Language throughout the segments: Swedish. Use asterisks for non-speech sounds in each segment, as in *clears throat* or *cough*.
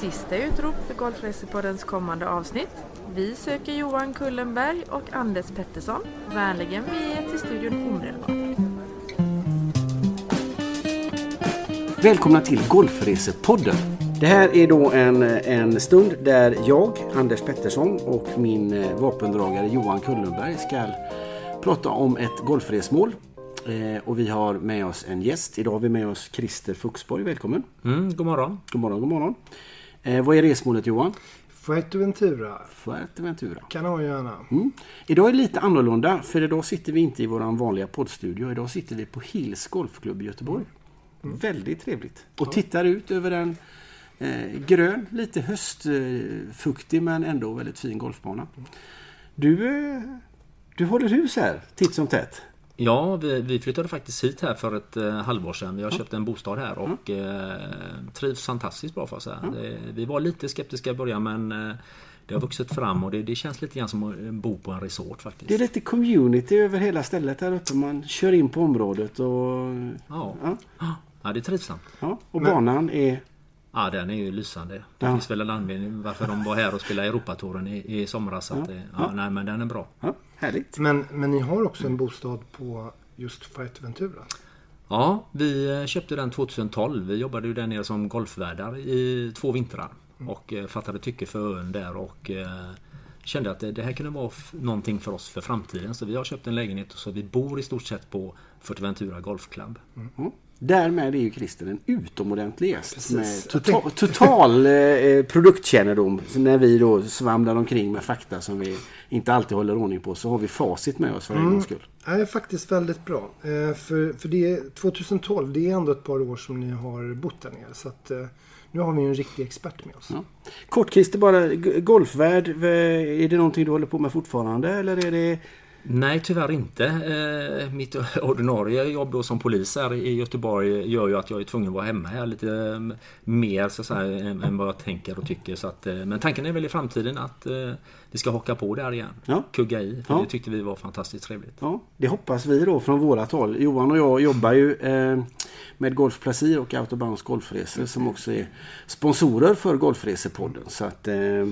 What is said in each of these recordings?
Sista utrop för Golfresepoddens kommande avsnitt. Vi söker Johan Kullenberg och Anders Pettersson. Vänligen vi är till studion omedelbart. Välkomna till Golfresepodden. Det här är då en, en stund där jag, Anders Pettersson och min eh, vapendragare Johan Kullenberg ska prata om ett golfresmål. Eh, och vi har med oss en gäst. Idag har vi med oss Christer Fuxborg. Välkommen! Mm, god morgon! God morgon, god morgon! Eh, vad är resmålet Johan? Fuerteventura. Fuerteventura. Kanarieöarna. Mm. Idag är det lite annorlunda för idag sitter vi inte i vår vanliga poddstudio. Idag sitter vi på Hills Golfklubb i Göteborg. Mm. Väldigt trevligt. Och ja. tittar ut över en eh, grön, lite höstfuktig men ändå väldigt fin golfbana. Du, eh, du håller hus här titt som tätt. Ja, vi, vi, flyttade faktiskt hit här för ett eh, halvår sedan. Vi har ja. köpt en bostad här och eh, trivs fantastiskt bra för att säga. Ja. Det, vi var lite skeptiska i början men eh, det har vuxit fram och det, det, känns lite grann som att bo på en resort faktiskt. Det är lite community över hela stället här uppe. Man kör in på området och... Ja, ja. ja det är trivsamt. Ja, och men, banan är... Ja, den är ju lysande. Det ja. finns väl en anledning varför de var här och spelade Europatouren i, i somras. ja. Att det, ja, Nej, men den är bra. Ja, härligt. Men, men ni har också en bostad på just Fuerteventura? Ja, vi köpte den 2012. Vi jobbade ju där nere som golfvärdar i två vintrar. Mm. Och eh, fattade tycke för ön där och eh, kände att det här kunde vara någonting för oss för framtiden. Så vi har köpt en lägenhet och så vi bor i stort sett på Fuerteventura Golfklubb. Mm. Därmed är ju Christer en utomordentlig gäst med total, total eh, produktkännedom. När vi då svamlar omkring med fakta som vi inte alltid håller ordning på så har vi facit med oss för en mm. gångs skull. Det är faktiskt väldigt bra. Eh, för, för det 2012, det är ändå ett par år som ni har bott där nere. Så att, eh, nu har vi en riktig expert med oss. Ja. Kort Christer, bara golfvärld. Är det någonting du håller på med fortfarande eller är det Nej, tyvärr inte. Eh, mitt ordinarie jobb då som polis här i Göteborg gör ju att jag är tvungen att vara hemma här lite eh, mer så säga, än vad jag tänker och tycker. Så att, eh, men tanken är väl i framtiden att vi ska haka på där igen. Ja. Kugga i. För ja. det tyckte vi var fantastiskt trevligt. Ja, det hoppas vi då från vårat håll. Johan och jag jobbar ju med Golf Placir och Autobahns Golfresor som också är sponsorer för Golfresepodden. Så att eh,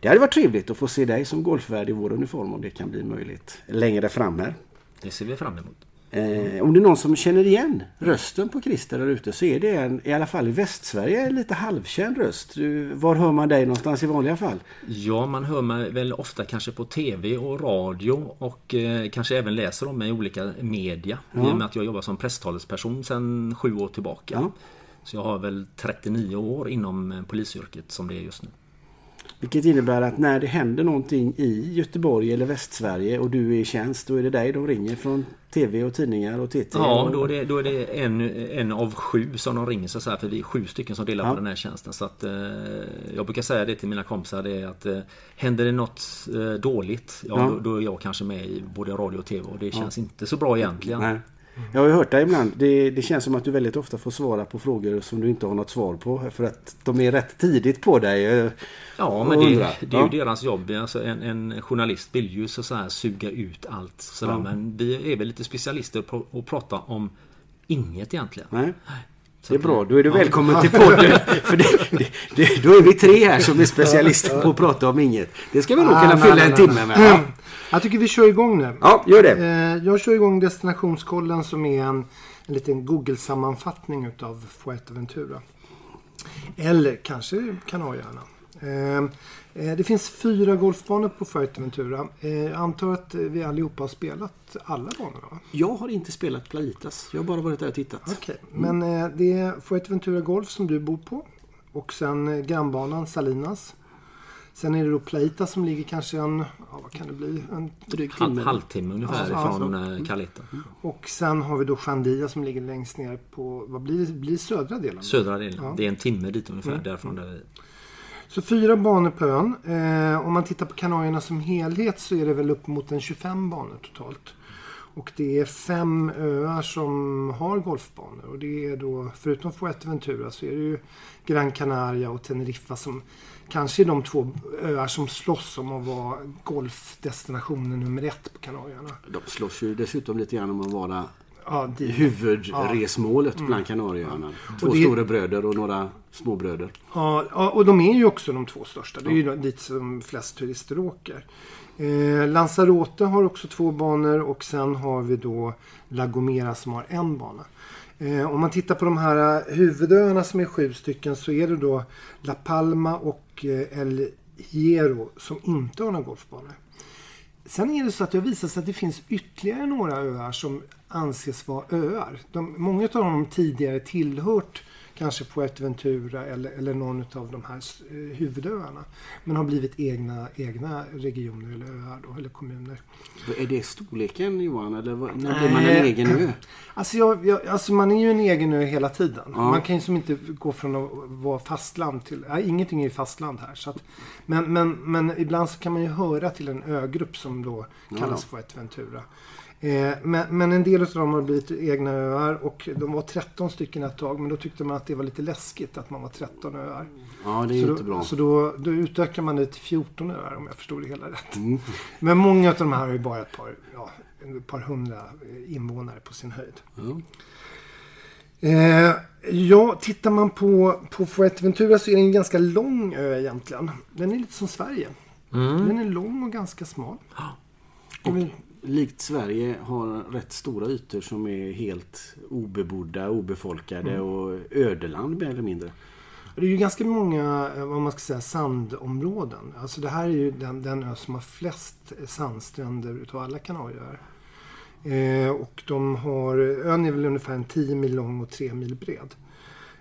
det hade varit trevligt att få se dig som golfvärd i vår uniform om det kan bli möjligt längre fram här. Det ser vi fram emot. Eh, om det är någon som känner igen rösten på Christer där ute så är det en, i alla fall i Västsverige, en lite halvkänd röst. Du, var hör man dig någonstans i vanliga fall? Ja, man hör mig väl ofta kanske på TV och radio och eh, kanske även läser om mig i olika media. Ja. I och med att jag jobbar som presstalesperson sedan sju år tillbaka. Ja. Så jag har väl 39 år inom eh, polisyrket som det är just nu. Vilket innebär att när det händer någonting i Göteborg eller Västsverige och du är i tjänst, då är det dig de ringer från TV och tidningar och TT? Ja, då är det, då är det en, en av sju som de ringer så att säga, för vi är sju stycken som delar ja. på den här tjänsten. Så att, eh, jag brukar säga det till mina kompisar, det är att eh, händer det något eh, dåligt, ja, ja. Då, då, är jag kanske med i både radio och TV och det känns ja. inte så bra egentligen. Nej. Jag har ju hört dig ibland. Det, det, känns som att du väldigt ofta får svara på frågor som du inte har något svar på. För att de är rätt tidigt på dig. Ja, men det, det är ju ja. deras jobb. Alltså en, en, journalist vill ju så, så här suga ut allt. Så ja. Men vi är väl lite specialister på att prata om inget egentligen. Nej. Det är bra, då är du välkommen *laughs* till podden. För det, det, det, då är vi tre här som är specialister på att prata om inget. Det ska vi nog kunna fylla en timme med. Ja. Jag tycker vi kör igång nu. Ja, gör det. Eh, jag kör igång destinationskollen som är en, en liten Google-sammanfattning utav Fuerteventura. Eller kanske Kanarieöarna. Eh, eh, det finns fyra golfbanor på Fuerteventura. Jag antar att vi allihopa har spelat alla banor? Va? Jag har inte spelat Plaitas. Jag har bara varit där och tittat. Okay. Men det är Fuerteventura Golf som du bor på. Och sen grannbanan Salinas. Sen är det då Pleita som ligger kanske en, ja, vad kan det bli? En dryg timme. halvtimme ungefär ja, från ja. Caleta. Mm. Och sen har vi då Chandia som ligger längst ner på, vad blir det? Blir södra delen? Södra delen. Ja. Det är en timme dit ungefär mm. därifrån där vi så fyra banor på ön. Eh, om man tittar på Kanarierna som helhet så är det väl upp mot en 25 banor totalt. Och det är fem öar som har golfbanor. Och det är då, förutom Fuerteventura så är det ju Gran Canaria och Teneriffa som kanske är de två öar som slåss om att vara golfdestinationen nummer ett på Kanarieöarna. De slåss ju dessutom lite grann om att vara Ja, dit. huvudresmålet bland Kanarieöarna. Två det- stora bröder och några små bröder. Ja, ja, och de är ju också de två största. Det är ju dit som flest turister åker. Eh, Lanzarote har också två banor och sen har vi då La Gomera som har en bana. Eh, om man tittar på de här eh, huvudöarna som är sju stycken så är det då La Palma och eh, El Hierro som inte har några golfbanor. Sen är det så att det har visat sig att det finns ytterligare några öar som anses vara öar. De, många av dem tidigare tillhört kanske Fuerteventura eller, eller någon av de här eh, huvudöarna. Men har blivit egna, egna regioner eller öar då, eller kommuner. Är det storleken Johan? Eller när blir man en egen ö? Alltså, jag, jag, alltså man är ju en egen ö hela tiden. Ja. Man kan ju som inte gå från att vara fastland till... Ja, ingenting är ju fastland här. Så att, men, men, men ibland så kan man ju höra till en ögrupp som då kallas Fuerteventura. Eh, men, men en del av dem har blivit egna öar och de var 13 stycken ett tag. Men då tyckte man att det var lite läskigt att man var 13 öar. Ja, det är så inte då, bra. Så då, då utökar man det till 14 öar om jag förstod det hela rätt. Men många av de här har ju bara ett par, ja, ett par hundra eh, invånare på sin höjd. Ja. Eh, ja, tittar man på, på Fuerteventura så är det en ganska lång ö egentligen. Den är lite som Sverige. Den är lång och ganska smal. Väl- Likt Sverige har rätt stora ytor som är helt obebodda, obefolkade och ödeland mer eller mindre. Det är ju ganska många, eh, vad man ska säga, sandområden. Alltså det här är ju den, den ö som har flest sandstränder utav alla Kanarieöar. Eh, och de har, ön är väl ungefär en 10 mil lång och 3 mil bred.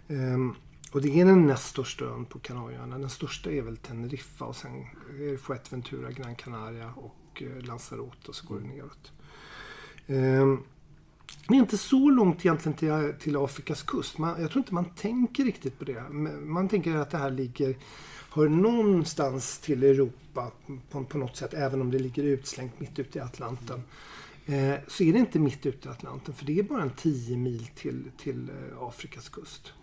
Ehm, och det är den näst största ön på Kanarieöarna. Den största är väl Teneriffa och sen är det Fuerteventura, Gran Canaria och och eh, Lanzarote och så går det neråt. Ehm, det är inte så långt egentligen till, till Afrikas kust. Man, jag tror inte man tänker riktigt på det. Man tänker att det här ligger, hör någonstans till Europa på, på något sätt. Även om det ligger utslängt mitt ute i Atlanten. Eh, så är det inte mitt ute i Atlanten. För det är bara en 10 mil till, till eh, Afrikas kust.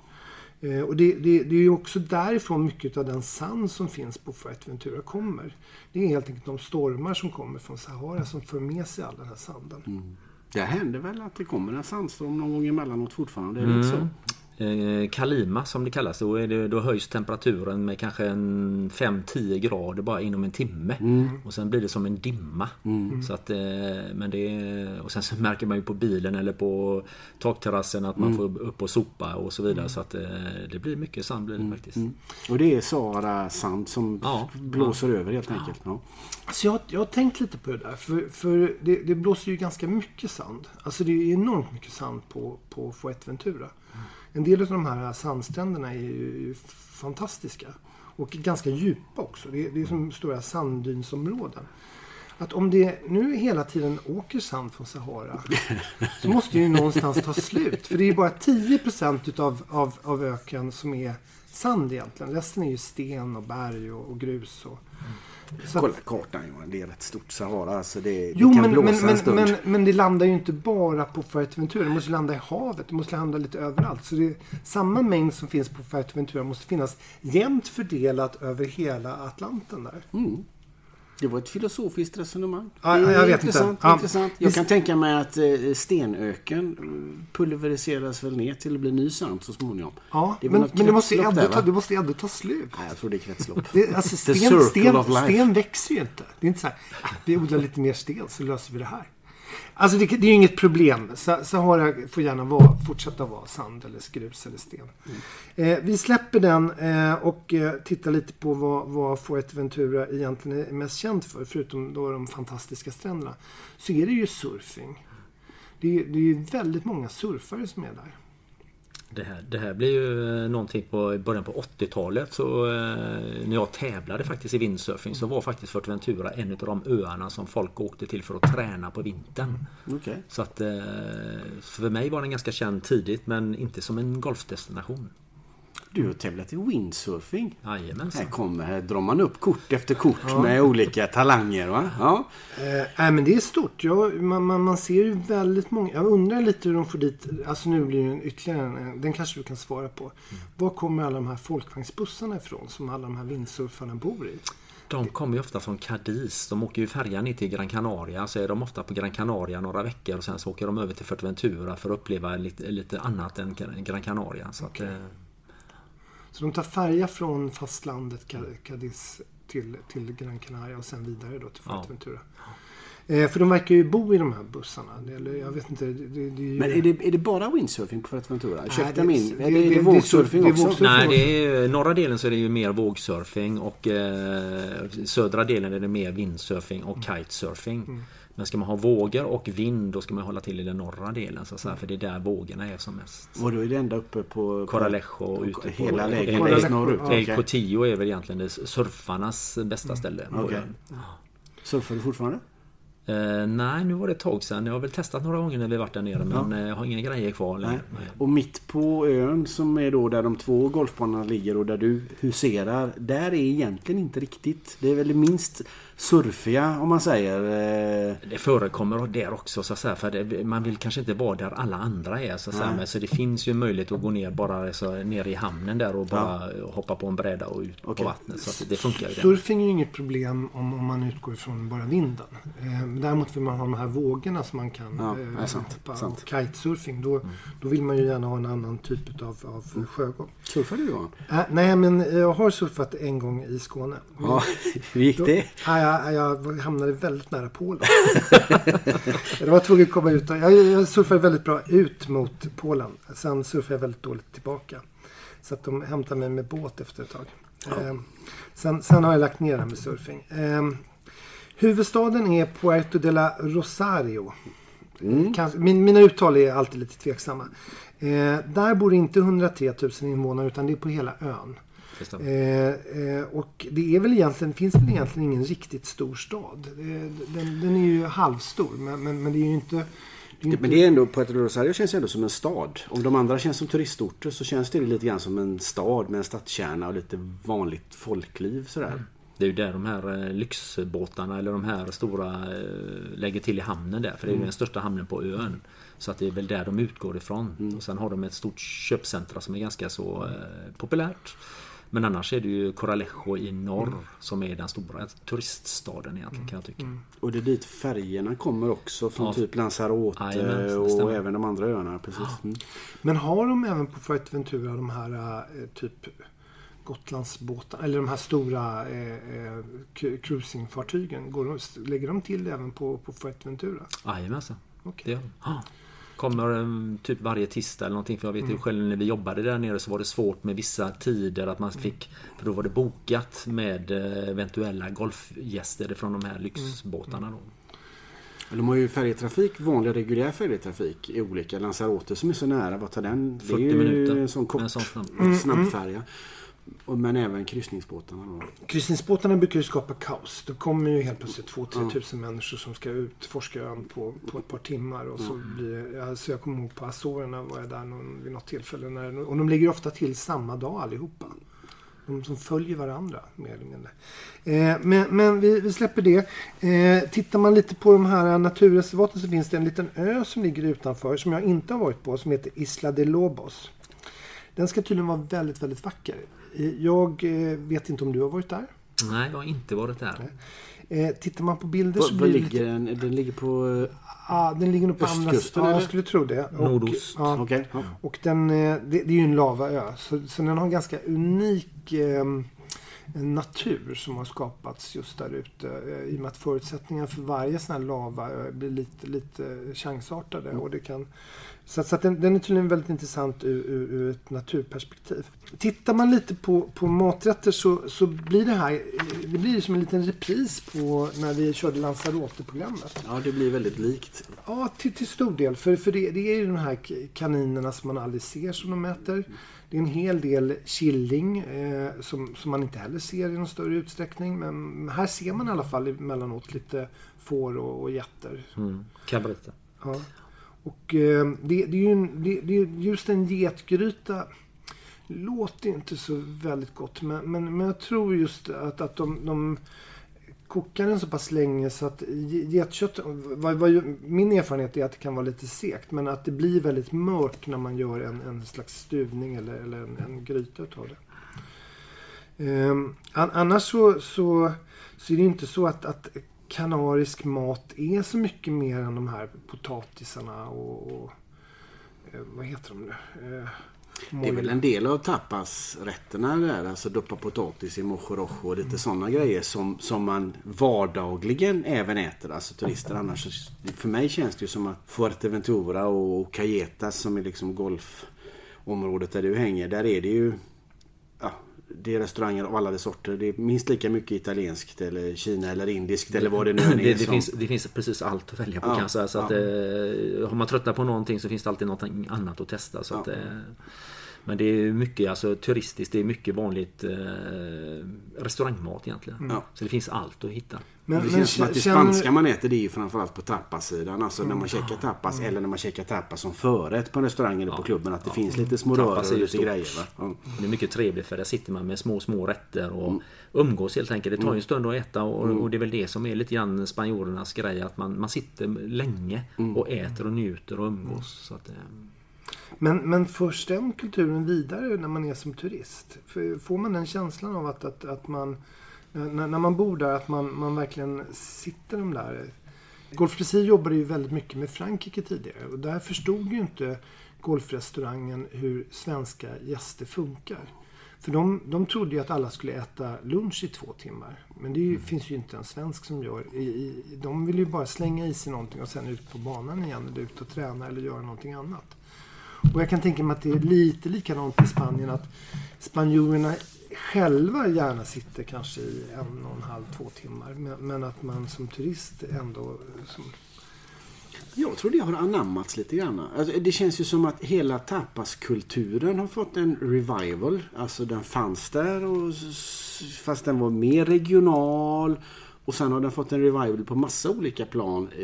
Eh, och det, det, det är ju också därifrån mycket av den sand som finns på Fuerteventura kommer. Det är helt enkelt de stormar som kommer från Sahara som för med sig all den här sanden. Det händer väl att det kommer en sandstorm någon gång emellanåt fortfarande? Är det inte så? Eh, Kalima som det kallas, då, är det, då höjs temperaturen med kanske en 5-10 grader bara inom en timme. Och sen blir det som en dimma. Så att, eh, men det, och sen så märker man ju på bilen eller på takterrassen att man får upp och sopa och så vidare. Så att eh, det blir mycket sand blir det faktiskt. Och det är Sahara sand som Ja. blåser över helt enkelt. Ja. Alltså jag, jag har tänkt lite på det där. För, för det, det blåser ju ganska mycket sand. Alltså det är enormt mycket sand på, på Fuerteventura. En del av de här sandstränderna är ju fantastiska. Och ganska djupa också. Det är, det är som stora sanddynsområden. Att om det nu hela tiden åker sand från Sahara så måste det ju någonstans ta slut. För det är ju bara 10 utav, av, av öken som är sand egentligen. Resten är ju sten och berg och, och grus. Och, så Kolla kartan Johan, det är rätt stort Sahara. Alltså det, det Jo, kan men, blåsa men, en stund. men, men det landar ju inte bara på Fuerteventura. Det måste landa i havet. Det måste landa lite överallt. Så det samma mängd som finns på Fuerteventura måste finnas jämnt fördelat över hela Atlanten där. Det var ett filosofiskt resonemang. Ja, Det är jag vet inte. intressant, Ja. intressant. Jag kan tänka mig att eh, stenöken pulveriseras väl ner till att bli ny sand så småningom. Ja, Det men, men det, måste ändå där, ta, det måste ändå ta slut. Nej, jag tror det är kretslopp. Det, alltså sten, sten, sten växer ju inte. Det är inte så här, "Ah, vi odlar lite mer sten så löser vi det här. Alltså det, det är ju inget problem. Sa- Sahara får gärna vara, fortsätta vara sand eller grus eller sten. Eh, vi släpper den eh, och eh, tittar lite på vad, vad Fuerteventura egentligen är mest känt för. Förutom då de fantastiska stränderna. Så är det ju surfing. Det är, det är ju väldigt många surfare som är där. Det här, det här blir ju eh, någonting på början på 80-talet så eh, när jag tävlade faktiskt i windsurfing så var faktiskt Fuerteventura en av de öarna som folk åkte till för att träna på vintern. Okej. Så att eh, för mig var den ganska känd tidigt men inte som en golfdestination. Du har tävlat i windsurfing. Jajamensan. Här kommer, här drar man upp kort efter kort med olika talanger. Va? Ja. Eh, nej men det är stort. Jag, man, man, man ser ju väldigt många. Jag undrar lite hur de får dit. Alltså nu blir det ytterligare en. Den kanske du kan svara på. Var kommer alla de här folkvagnsbussarna ifrån som alla de här vindsurfarna bor i? De kommer ju ofta från Cadiz. De åker ju färjan ner till Gran Canaria. Så är de ofta på Gran Canaria några veckor och sen så åker de över till Fuerteventura för att uppleva lite, lite annat än Gran Canaria. Så att, eh, Så de tar färja från fastlandet Ca- Cadiz till, till Gran Canaria och sen vidare då till Ja. Fuerteventura. Eh, för de verkar ju bo i de här bussarna. Eller jag vet inte. Det, det, det är ju... Men är det, är det bara windsurfing på Fuerteventura? Ursäkta det- min. det- Är det, det- vågsurfing också? vågsurfing. Nej, det är, norra delen så är det ju mer vågsurfing och eh, södra delen är det mer vindsurfing och kitesurfing. Men ska man ha vågor och vind då ska man hålla till i den norra delen så att säga, för det är där vågorna är som mest. Och då är det ända uppe på... Coralejo och ute på... Hela läget norrut? El. Cotillo är väl egentligen det surfarnas bästa ställe. på Okej. ön. Surfar du fortfarande? Eh, nej, nu var det ett tag sedan. Jag har väl testat några gånger när vi varit där nere men eh, jag har inga grejer kvar längre. Och mitt på ön som är då där de två golfbanorna ligger och där du huserar. Där är egentligen inte riktigt. Det är väl minst surfiga om man säger. eh, Det förekommer där också så att säga. För det, man vill kanske inte vara där alla andra är så att säga. Men, så det finns ju möjlighet att gå ner bara så, ner i hamnen där och bara hoppa på en bräda och ut Okej. på vattnet. Så att det funkar ju. Surfing är ju inget problem om, om man utgår ifrån bara vinden. Eh, däremot vill man ha de här vågorna som man kan Ja, eh, sant, hoppa. sant. Och kitesurfing, då, då vill man ju gärna ha en annan typ av, av sjögång. Surfar du Johan? Äh, nej, men jag har surfat en gång i Skåne. Ja, *laughs* hur gick det? Ja, jag, jag hamnade väldigt nära Polen. *laughs* jag var tvungen att komma ut. Jag, jag surfade väldigt bra ut mot Polen. Sen surfade jag väldigt dåligt tillbaka. Så att de hämtade mig med båt efter ett tag. Ehm, sen, sen har jag lagt ner det här med surfing. Ehm, huvudstaden är Puerto de la Rosario. Kanske, min, mina uttal är alltid lite tveksamma. Eh, där bor inte 103 000 invånare utan det är på hela ön. Eh, eh, och det är väl egentligen, finns väl egentligen ingen riktigt stor stad. Den, den är ju halvstor men, men, men det är ju inte... Det är ju Men det är ändå, Puerto Rosario känns ändå som en stad. Om de andra känns som turistorter så känns det lite grann som en stad med en stadskärna och lite vanligt folkliv sådär. Det är ju där de här eh, lyxbåtarna eller de här stora eh, lägger till i hamnen där. För det är ju den största hamnen på ön. Så att det är väl där de utgår ifrån. Och sen har de ett stort köpcentra som är ganska så eh, populärt. Men annars är det ju Coralejo i norr som är den stora turiststaden egentligen kan jag tycka. Och det är dit färgerna kommer också från Ja. typ Lanzarote Jajamän, det och stämmer. även de andra öarna. Precis. Mm. Men har de även på Fuerteventura de här eh, typ Gotlandsbåtarna eller de här stora eh, eh, cru- cruisingfartygen? Går de, lägger de till även på, på Fuerteventura? Jajamensan. Okej. Det gör de. Kommer typ varje tisdag eller någonting. För jag vet ju själv när vi jobbade där nere så var det svårt med vissa tider att man fick... För då var det bokat med eh, eventuella golfgäster från de här lyxbåtarna då. De har ju färjetrafik, vanlig reguljär färjetrafik i olika. Lanzarote som är så nära, vad tar den? Det är 40 ju minuter. en sån kort En sån snabb. snabbfärja. Men även kryssningsbåtarna då. Kryssningsbåtarna brukar ju skapa kaos. Det kommer ju helt plötsligt 2-3 tusen människor som ska utforska ön på, på ett par timmar. Och så blir det, alltså jag kommer ihåg på Azorerna var jag där någon, vid något tillfälle. När, och de ligger ofta till samma dag allihopa. De som följer varandra mer eller mindre. Eh, men men vi, vi släpper det. Eh, tittar man lite på de här naturreservaten så finns det en liten ö som ligger utanför som jag inte har varit på som heter Isla de Lobos. Den ska tydligen vara väldigt, väldigt vacker. Jag eh, vet inte om du har varit där. Nej, jag har inte varit där. Eh, tittar man på bilder så blir ligger den? Den ligger på... Ja, den ligger nog på andra Östkusten, Ja, jag skulle tro det. Och, Nordost. Ja, ja. och den, det, det är ju en lavaö. Så, så den har en ganska unik eh, natur som har skapats just där ute. Eh, I och med att förutsättningarna för varje sån här lavaö blir lite, lite chansartade. Och det kan, så så den, den är tydligen väldigt intressant ur, ur, ur ett naturperspektiv. Tittar man lite på, på maträtter så, så blir det här eh, det blir som en liten repris på när vi körde Lanzarote-programmet. ja, det blir väldigt likt. Ja, till, till stor del. För, för det, det är ju de här kaninerna som man aldrig ser som de äter. Det är en hel del killing eh, som, som man inte heller ser i någon större utsträckning. Men här ser man i alla fall emellanåt lite får och, och getter. Mm. Cabrita. Ja. Och eh, det, det är ju en, det, det är just en getgryta låter inte så väldigt gott. Men, men, men jag tror just att, att de, de kokar den så pass länge så att getkött, vad, vad, min erfarenhet är att det kan vara lite segt. Men att det blir väldigt mört när man gör en, en slags stuvning eller, eller en, en gryta utav det. Ehm, an- annars så, så, så är det inte så att, att kanarisk mat är så mycket mer än de här potatisarna och, och eh, vad heter de nu? Eh, det är väl en del av tapasrätterna där. Alltså doppa potatis i mojo rojo och lite sådana grejer som, som man vardagligen även äter. Alltså turister annars. För mig känns det ju som att Fuerteventura och Cayetas som är liksom golfområdet där du hänger. Där är det ju det är restauranger av alla de sorter. Det är minst lika mycket italienskt eller Kina eller indiskt eller vad det nu är. Det, det, som- finns, det finns precis allt att välja på Ja, kan jag säga. Så att, ja. eh, har man tröttnat på någonting så finns det alltid något annat att testa. Så Ja. att, eh, men det är mycket alltså, turistiskt. Det är mycket vanligt eh, restaurangmat egentligen. Ja. Så det finns allt att hitta. Men, det men känns som att det känner- spanska man äter det är ju framförallt på tapassidan. Alltså när man käkar tapas eller när man käkar tapas som förrätt på en restaurang eller på klubben. Att det finns lite små röror är och lite stort. grejer. Va? Ja. Det är mycket trevligt för där sitter man med små, små rätter och Mm. umgås helt enkelt. Det tar ju en stund att äta och, och det är väl det som är lite grann spanjorernas grej. Att man, man sitter länge Mm. och äter och njuter och umgås. Så att, eh, Men, men förs den kulturen vidare när man är som turist? För- Får man den känslan av att, att, att man, när, när man bor där, att man, man verkligen sitter de där? Golf Precis jobbade ju väldigt mycket med Frankrike tidigare och där förstod ju inte golfrestaurangen hur svenska gäster funkar. För de, de trodde ju att alla skulle äta lunch i två timmar. Men det ju, finns ju inte en svensk som gör. I, i, de vill ju bara slänga i sig någonting och sen ut på banan igen eller ut och träna eller göra någonting annat. Och jag kan tänka mig att det är lite likadant i Spanien att spanjorerna själva gärna sitter kanske i en och en halv, två timmar. Men, men att man som turist ändå... Som, Jag tror det har anammats lite grann. Alltså, det känns ju som att hela tapaskulturen har fått en revival. Alltså den fanns där och, fast den var mer regional. Och sen har den fått en revival på massa olika plan eh,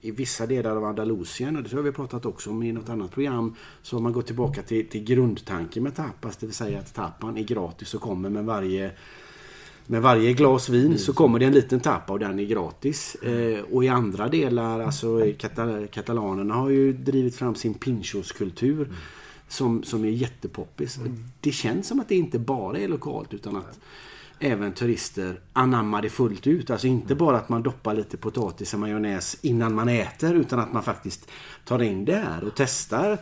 i vissa delar av Andalusien. Och det tror jag vi pratat också om i något annat program. Så har man gått tillbaka till, till grundtanken med tapas. Det vill säga att tapan är gratis och kommer med varje med varje glas vin så kommer det en liten tappa och den är gratis. Eh, och i andra delar, alltså kata- katalanerna har ju drivit fram sin pinchoskultur som, som är jättepoppis. Det känns som att det inte bara är lokalt utan att även turister anammar det fullt ut. Alltså inte bara att man doppar lite potatis och majonnäs innan man äter utan att man faktiskt tar in det här och testar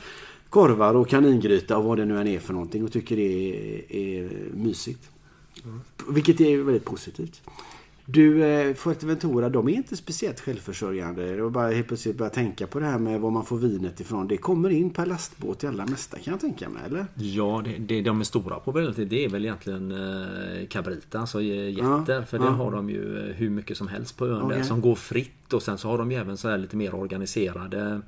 korvar och kaningryta och vad det nu än är för någonting och tycker det är, är mysigt. Vilket är väldigt positivt. Du, eh, Fuerteventura, de är inte speciellt självförsörjande. Jag bara helt plötsligt börja tänka på det här med var man får vinet ifrån. Det kommer in per lastbåt i allra mesta kan jag tänka mig, eller? Ja, det, det de är stora på väldigt, det är väl egentligen eh, cabrita, alltså eh, getter. Ja, för det ja. har de ju eh, hur mycket som helst på ön där Okej. som går fritt. Och sen så har de ju även så här lite mer organiserade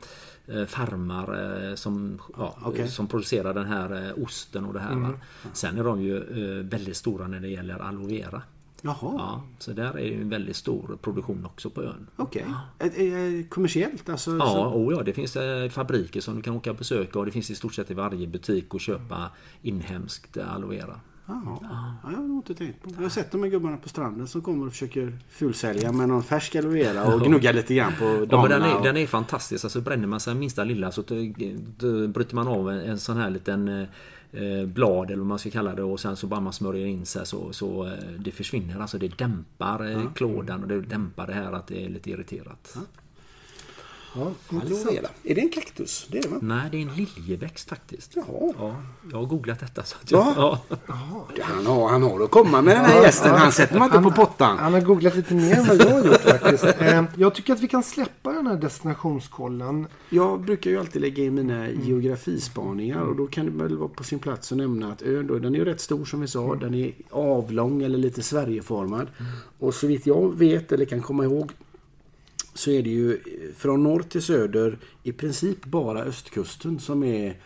farmar som, ja, eh, som producerar den här osten och det här. Va? Sen är de ju väldigt stora när det gäller aloe vera. Jaha, Ja, så där är ju en väldigt stor produktion också på ön. okej. Eh, eh, Kommersiellt alltså? Ja, så- oh ja, det finns eh, fabriker som du kan åka och besöka och det finns i stort sett i varje butik att köpa inhemskt eh, aloe vera. Jaha. Ja, jag har inte tänkt på. Jag har sett de här gubbarna på stranden som kommer och försöker fulsälja med någon färsk aloe vera och gnugga lite grann på damerna. Ja, men den, är, och- den är fantastisk. Alltså bränner man sig minsta lilla så bryter man av en, en sån här liten eh, blad eller vad man ska kalla det och sen så bara man smörjer in sig så, så eh, det försvinner. Alltså det dämpar eh, klådan och det dämpar det här att det är lite irriterat. ja, Aloe vera. Är det en kaktus? Det är det va? Nej, det är en liljeväxt faktiskt. Jaha. Ja, jag har googlat detta. Så att jag, Ja. ja. Han har, han har att komma med den här gästen. Han sätter man inte på pottan. Han har googlat lite mer än vad jag har gjort faktiskt. Eh, jag tycker att vi kan släppa den här destinationskollen. Jag brukar ju alltid lägga in mina geografispaningar och då kan det väl vara på sin plats att nämna att ön då, den är ju rätt stor som vi sa. Den är avlång eller lite Sverigeformad. Och så vitt jag vet eller kan komma ihåg så är det ju från norr till söder i princip bara östkusten som är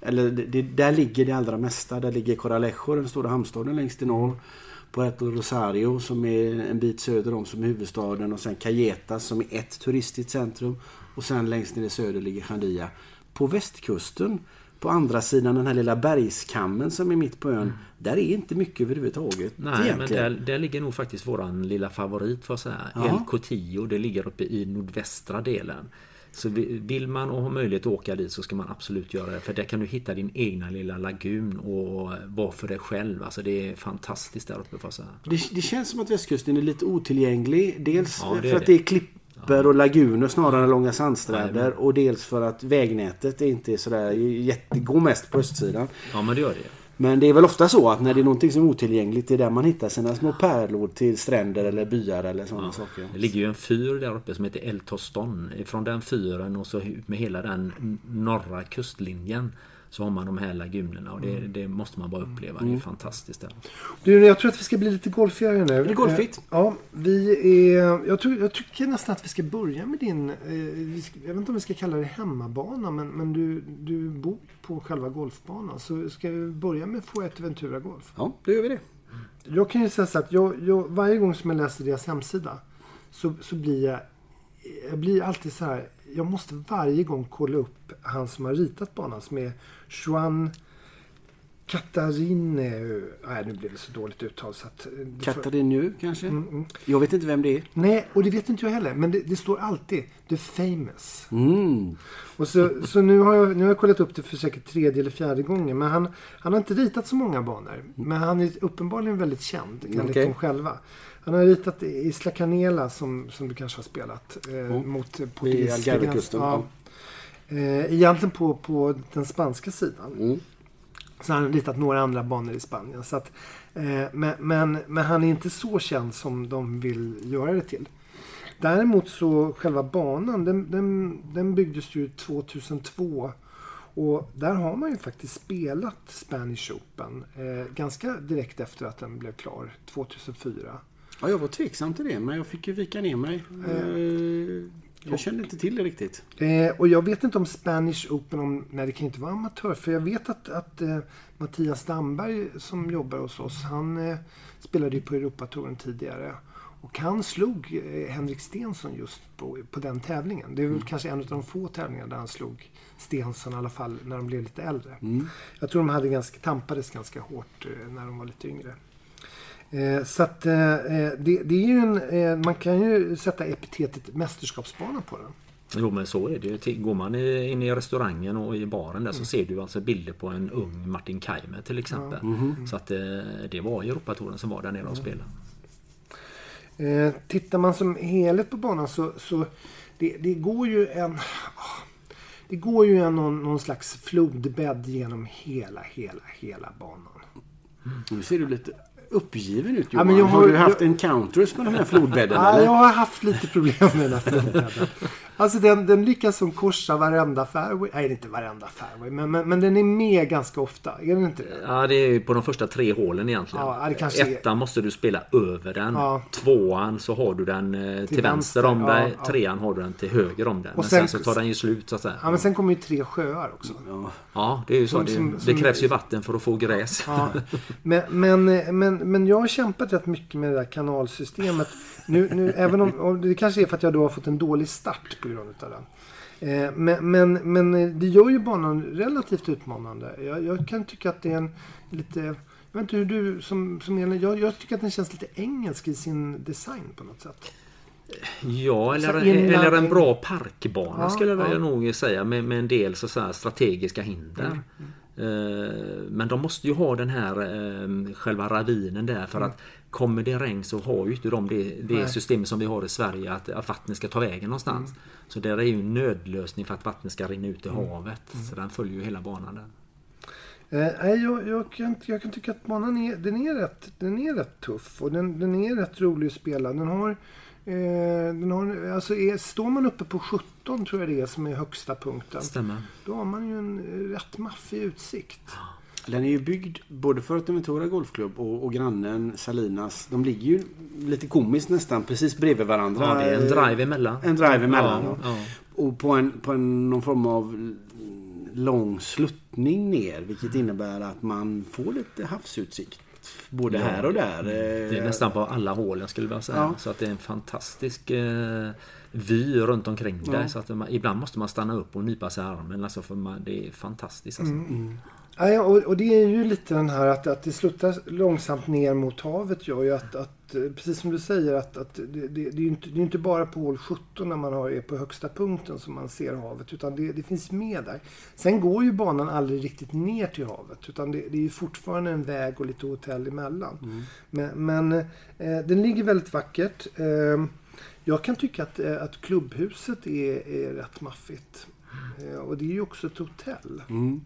eller det, det, där ligger det allra mesta. Där ligger Coralejo, den stora hamnstaden längst i norr. Puerto Rosario som är en bit söder om som är huvudstaden och sen Cayetas som är ett turistiskt centrum. Och sen längst ner i söder ligger Jandia. På västkusten, på andra sidan den här lilla bergskammen som är mitt på ön. Där är inte mycket överhuvudtaget Nej, men egentligen. där, där ligger nog faktiskt våran lilla favorit får jag säga. Ja. El Cotillo. Det ligger uppe i nordvästra delen. Så vi- vill man och har möjlighet att åka dit så ska man absolut göra det. För där kan du hitta din egna lilla lagun och vara för dig själv. Alltså det är fantastiskt där uppe jag säga. Det, det känns som att västkusten är lite otillgänglig. Dels Ja, för att det. är klippor och laguner snarare än långa sandstränder. Och dels för att vägnätet är inte sådär jätte... går mest på östsidan. Ja men det gör det. Men det är väl ofta så att när det är någonting som är otillgängligt det är där man hittar sina små pärlor till stränder eller byar eller sådana saker. Det ligger ju en fyr där uppe som heter El Toston. Från den fyren och så ut med hela den norra kustlinjen så har man de här lagunerna och det, det måste man bara uppleva. Det är fantastiskt där. Du, jag tror att vi ska bli lite golfigare nu. Det är golfigt. Eh, Ja, vi är... Jag, tror, jag tycker nästan att vi ska börja med din... Eh, jag vet inte om vi ska kalla det hemmabana, men, men du, du bor på själva golfbanan. Så ska vi börja med Fuerteventura Golf. Ja, då gör vi det. Jag kan ju säga så att jag, jag, varje gång som jag läser deras hemsida så, så blir jag... Jag blir alltid så här... Jag måste varje gång kolla upp han som har ritat banan som är Juan Katarine... Nej, nu blev det så dåligt uttal så att... Katarinu kanske? Mm, mm. Jag vet inte vem det är. Nej, och det vet inte jag heller. Men det, det står alltid The Famous. Mm. Och så, så nu, har jag, nu har jag kollat upp det för säkert tredje eller fjärde gången. Men han, han har inte ritat så många banor. Men han är uppenbarligen väldigt känd enligt Okej. dem själva. Han har ritat Isla Canela som, som du kanske har spelat. Eh. Mot portugisiska gränsen. Ja. Eh, egentligen på, på den spanska sidan. Mm. Så han har ritat några andra banor i Spanien. Så att, eh, men, men, men han är inte så känd som de vill göra det till. Däremot så själva banan den, den, den byggdes ju 2002. Och där har man ju faktiskt spelat Spanish Open eh, ganska direkt efter att den blev klar 2004. Ja, jag var tveksam till det men jag fick ju vika ner mig. Eh, Jag kände inte till det riktigt. Eh, och jag vet inte om Spanish Open, om, nej det kan inte vara amatör. För jag vet att, att eh, Mattias Damberg som jobbar hos oss, han eh, spelade ju på Europatouren tidigare. Och han slog eh, Henrik Stensson just på, på den tävlingen. Det är väl kanske en av de få tävlingarna där han slog Stensson i alla fall när de blev lite äldre. Mm. Jag tror de hade ganska, tampades ganska hårt eh, när de var lite yngre. Eh, så att eh, eh, det, det är ju en, eh, man kan ju sätta epitetet mästerskapsbana på den. Jo men så är det ju. Går man i- in i restaurangen och i baren där så ser du alltså bilder på en ung Martin Keimer till exempel. Så att eh, det var Europatouren som var där nere och spelade. Eh, tittar man som helhet på banan så, så det, det går ju en... Det går ju en, någon, någon slags flodbädd genom hela, hela, hela banan. Nu ser du lite uppgiven ut Ja, Johan. men jag har, har- du haft jag- encounters med den här flodbädden Ja, eller? jag har haft lite problem med den här flodbädden. Alltså den, den lyckas som korsa varenda fairway. Nej, inte varenda fairway. Men, men, men den är med ganska ofta. Är den inte det? Ja det är ju på de första tre hålen egentligen. Ja, det kanske är- Ettan måste du spela över den. Ja. Tvåan så har du den eh, till, vänster, vänster om ja, dig. ja. Trean har du den till höger om dig. Men sen- sen, så tar den ju slut så att säga. Ja, men sen kommer ju tre sjöar också. Ja. Ja, det är ju så. Som- Det, som- det som- krävs ju vatten för att få gräs. Ja, men, men, men, men jag har kämpat rätt mycket med det där kanalsystemet. Nu, nu, även om, det kanske är för att jag då har fått en dålig start på grund av den. Eh, Men, men, men det gör ju banan relativt utmanande. Jag, jag kan tycka att det är en lite... Jag vet inte hur du som, som Elin, jag, jag tycker att den känns lite engelsk i sin design på något sätt. Ja, eller, eller en bra parkbana Ja, skulle jag ja. nog säga med, med en del så, strategiska hinder. Mm, Eh, Men de måste ju ha den här eh, själva ravinen där för att kommer det regn så har ju inte de det, det Mm. Systemet som vi har i Sverige att, att vattnet ska ta vägen någonstans. Mm. Så där är ju en nödlösning för att vattnet ska rinna ut i havet. Så den följer ju hela banan där. Eh, jag, jag, kan, jag kan tycka att banan är, den är, rätt, den är rätt tuff och den, den är rätt rolig att spela. Den har, eh, den har, alltså är, står man uppe på 17 tror jag det är som är högsta punkten. Stämmer. Då har man ju en eh, rätt maffig utsikt. Den är ju byggd både för Fuerteventura Golfklubb och, och grannen Salinas. De ligger ju lite komiskt nästan precis bredvid varandra. Ja, det är en drive emellan. En drive emellan. Ja, ja. Och på, en, på en, någon form av lång sluttning ner. Vilket innebär att man får lite havsutsikt. Både Ja, här och där. Det är nästan på alla hålen skulle jag säga. Ja. Så att det är en fantastisk eh, vy runt omkring dig. Ja. Så att man, ibland måste man stanna upp och nypa sig i armen. Alltså för man, det är fantastiskt. Alltså. Mm. Ja, och, och det är ju lite den här att, att det slutar långsamt ner mot havet gör ju att, att eh, precis som du säger att, att det, det, det är ju inte, det är inte bara på hål 17 när man har, är på högsta punkten som man ser havet utan det, det finns med där. Sen går ju banan aldrig riktigt ner till havet utan det, är ju fortfarande en väg och lite hotell emellan. Mm. Men, men eh, den ligger väldigt vackert. Eh, jag kan tycka att, eh, att klubbhuset är, är rätt maffigt. Eh, och det är ju också ett hotell. Mm.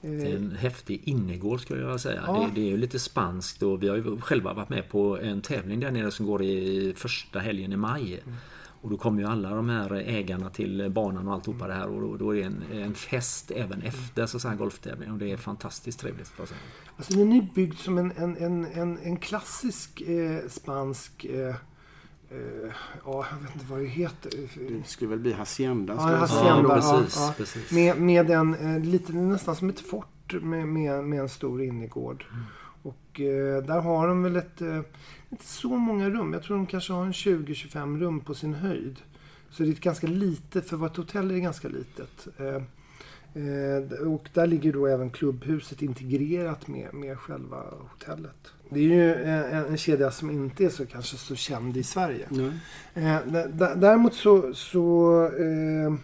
Det är en häftig innergård skulle jag vilja säga. Ja. Det, det är ju lite spanskt och vi har ju själva varit med på en tävling där nere som går i första helgen i maj. Och då kommer ju alla de här ägarna till banan och alltihopa det här och då, då är det en, en fest även efter så, här golftävling och det är fantastiskt trevligt. Alltså den är byggd som en, en, en, en, en klassisk eh, spansk... Eh, eh, ja, jag vet inte vad det heter. Det skulle väl bli hacienda. Ja, hacienda. Ja, ja, precis, ja. precis. Med, med en eh, lite, nästan som ett fort med, med, med en stor innergård. Och eh, där har de väl ett, eh, inte så många rum. Jag tror de kanske har en 20-25 rum på sin höjd. Så det är ett ganska litet, för ett hotell är det ganska litet. Eh, eh, och där ligger då även klubbhuset integrerat med, med själva hotellet. Det är ju en, kedja som inte är så kanske så känd i Sverige. D- däremot så, så eh,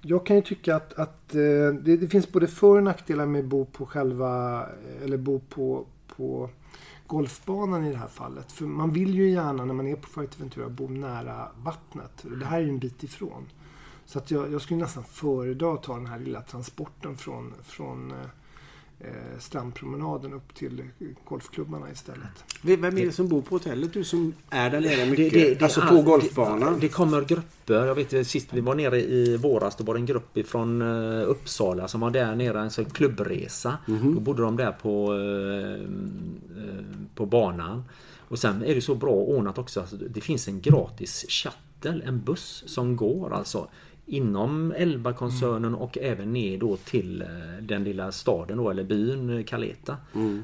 jag kan ju tycka att, att eh, det, det finns både för och nackdelar med att bo på själva, eller bo på, på golfbanan i det här fallet. För man vill ju gärna när man är på Fuerteventura bo nära vattnet. Det här är ju en bit ifrån. Så att jag, jag skulle nästan föredra att ta den här lilla transporten från, från strandpromenaden upp till eh, golfklubbarna istället. Vem är det som bor på hotellet? Du som är där nere Det- mycket. det- det- alltså all- på golfbanan. Det, det kommer grupper. Jag vet sist vi var nere i våras då var det en grupp ifrån eh, Uppsala som var där nere, en sån klubbresa. Då bodde de där på, eh, eh, på banan. Och sen är det så bra ordnat också. Alltså, det finns en gratis shuttle, en buss som går alltså inom Elba-koncernen och även ner då till eh, den lilla staden då, eller byn eh, Caleta.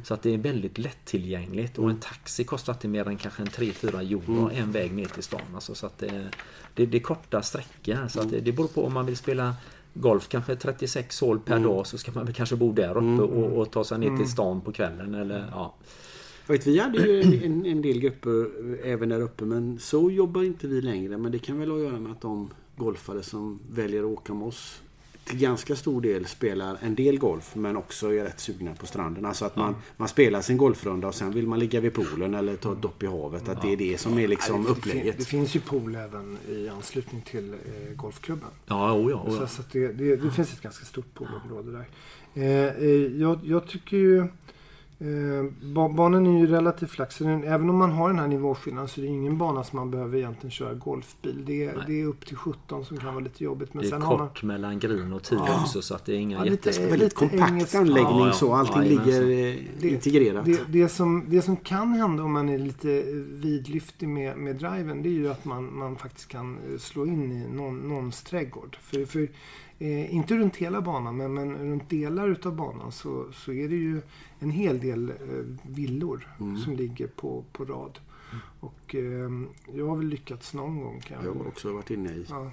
Så att det är väldigt lättillgängligt och en taxi kostar inte mer än kanske en 3-4 euro en väg ner till stan. Alltså, så att det, det, det är korta sträckor. Så att det, det beror på om man vill spela golf kanske 36 hål per dag så ska man väl kanske bo där uppe och, och ta sig ner till stan på kvällen. Eller, ja. Jag vet, vi hade ju en, en del grupper även där uppe men så jobbar inte vi längre. Men det kan väl ha att göra med att de golfare som väljer att åka med oss till ganska stor del spelar en del golf men också är rätt sugna på stranden. Alltså att man, man spelar sin golfrunda och sen vill man ligga vid poolen eller ta ett dopp i havet. Att det är det som är liksom Nej, det, fin- det upplägget. finns ju pool även i anslutning till eh, golfklubben. Ja, oh ja, oh Så, ja. så det, det, det finns ett ganska stort poolområde där. Eh, eh, jag, jag tycker ju... Eh, ba- banan är ju relativt flack. Så den, även om man har den här nivåskillnaden så är det ingen bana som man behöver egentligen köra golfbil. Det, är- det är upp till 17 som kan vara lite jobbigt. Men Det är sen har man... kort mellan green och tee Ja. också så att det är inga Ja, lite- jättestora... Väldigt kompakt engelsk- anläggning Ja, ja. så. Allting Jajamensan. ligger eh, Det- integrerat. Det, det, som, det som kan hända om man är lite vidlyftig med, med driven det är ju att man, man faktiskt kan eh, slå in i någon, någons trädgård. För, för, eh, inte runt hela banan men, men runt delar utav banan så, så är det ju en hel del eh, villor Mm. som ligger på, på rad. Och eh, jag har väl lyckats någon gång. Kan Jag jag, har också varit inne i ja,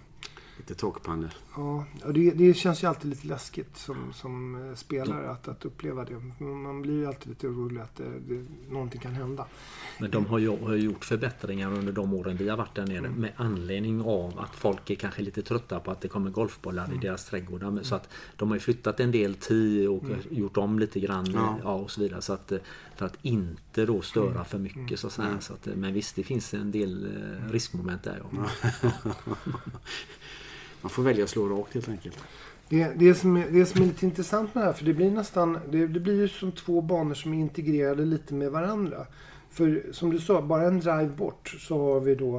lite takpannor. ja, och det, det känns ju alltid lite läskigt som, som eh, spelare att, att uppleva det. Man blir ju alltid lite orolig att det, det, någonting kan hända. Men de har ju har gjort förbättringar under de åren vi har varit där nere Mm. med anledning av att folk är kanske lite trötta på att det kommer golfbollar Mm. i deras trädgårdar. Så att de har ju flyttat en del tee och Mm. gjort om lite grann Ja. ja. och så vidare. Så att, för att inte då Mm. störa för mycket så. Så att, men visst, det finns en del eh, riskmoment där. Ja. *laughs* *laughs* Man får välja att slå rakt helt enkelt. Det, det, som är, det som är lite intressant med det här, för det blir nästan, det, det blir ju som två banor som är integrerade lite med varandra. För som du sa, bara en drive bort så har vi då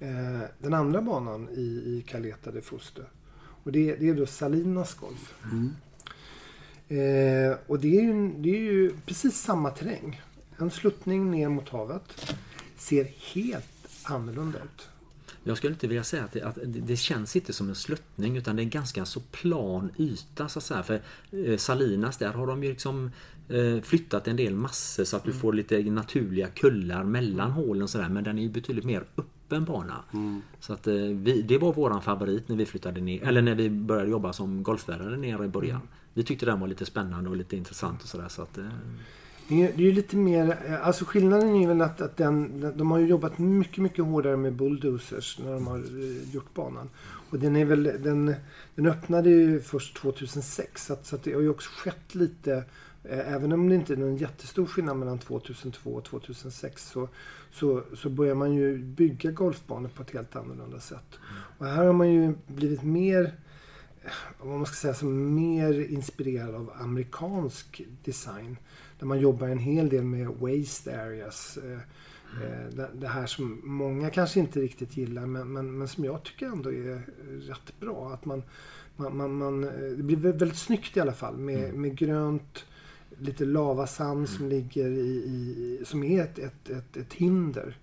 eh, den andra banan i, i Caleta de Fuste. Och det, det är då Salinas golf. Eh, och det är, ju, det är ju precis samma terräng. En sluttning ner mot havet. Ser helt annorlunda ut. Jag skulle inte vilja säga att det, att det känns inte som en sluttning utan det är en ganska så plan yta så att säga. För eh, Salinas där har de ju liksom eh, flyttat en del massor så att du får lite naturliga kullar mellan hålen och sådär. Men den är ju betydligt mer öppen bana. Så att eh, vi, det var våran favorit när vi flyttade ner, eller när vi började jobba som golflärare nere i början. vi tyckte den var lite spännande och lite intressant och sådär. Så att, det är, ju lite mer, eh, alltså skillnaden är ju väl att, att den, de har ju jobbat mycket, mycket hårdare med bulldozers när de har eh, gjort banan. Och den är väl, den, den öppnade ju först 2006 så, att, så att det har ju också skett lite, eh, även om det inte är någon jättestor skillnad mellan 2002 och 2006 så, så, så börjar man ju bygga golfbanor på ett helt annorlunda sätt. Och här har man ju blivit mer vad man ska säga, som mer inspirerad av amerikansk design. Där man jobbar en hel del med waste areas. eh, Det, här som många kanske inte riktigt gillar men, men, men som jag tycker ändå är rätt bra. Att man, man, man, man, eh, det blir vä- väldigt snyggt i alla fall med, med grönt, lite lavasand som ligger i, i som är ett, ett, ett, ett hinder.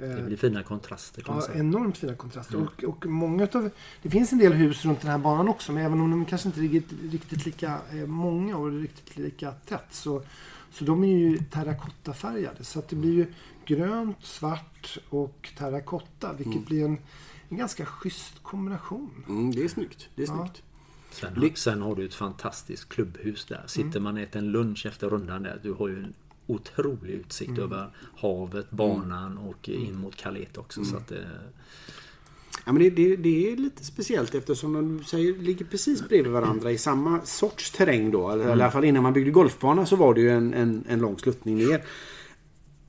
Det Eh, blir fina kontraster kan man Ja, säga. enormt fina kontraster. Mm. Och, och många utav, det finns en del hus runt den här banan också, men även om de kanske inte är riktigt, lika eh, många och riktigt lika tätt så, så de är ju terrakottafärgade. Så att det blir ju grönt, svart och terrakotta, vilket Mm. blir en, en ganska schysst kombination. Mm, det är snyggt. Det är Ja. snyggt. Sen, har- sen har du ett fantastiskt klubbhus där. Sitter man och äter en lunch efter rundan där. Du har ju en otrolig utsikt över havet, banan och in mot Kalet också. Så att, eh, Ja, men det, det, det är lite speciellt eftersom de säger, ligger precis bredvid varandra i samma sorts terräng då. Eller i alla fall innan man byggde golfbana så var det ju en, en, en lång sluttning ner.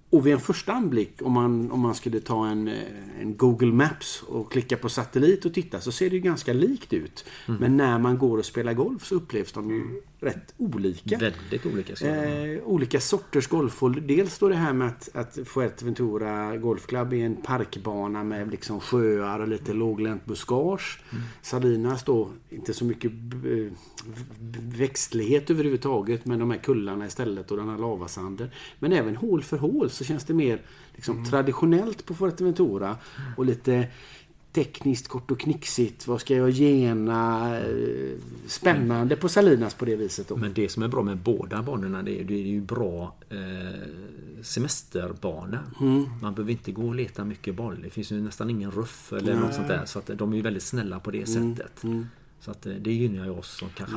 Och vid en första anblick om man, om man skulle ta en, eh, en Google Maps och klicka på satellit och titta så ser det ju ganska likt ut. Men när man går och spelar golf så upplevs de ju rätt olika. väldigt olika. Eh, olika sorters golf. Och dels då det här med att, att Fuerteventura Golfklubb är en parkbana med liksom sjöar och lite låglänt buskage. Salinas då inte så mycket eh, växtlighet överhuvudtaget men de här kullarna istället och den här lavasanden. Men även hål för hål så känns det mer liksom, traditionellt på Fuerteventura och lite tekniskt kort och knixigt. Vad ska jag gena? Eh, Spännande på Salinas på det viset. Då. Men det som är bra med båda banorna det är, det är ju bra eh, semesterbanor. Man behöver inte gå och leta mycket boll. Det finns ju nästan ingen ruff eller något sånt där. Så att de är ju väldigt snälla på det sättet. Så att eh, det gynnar ju oss som kanske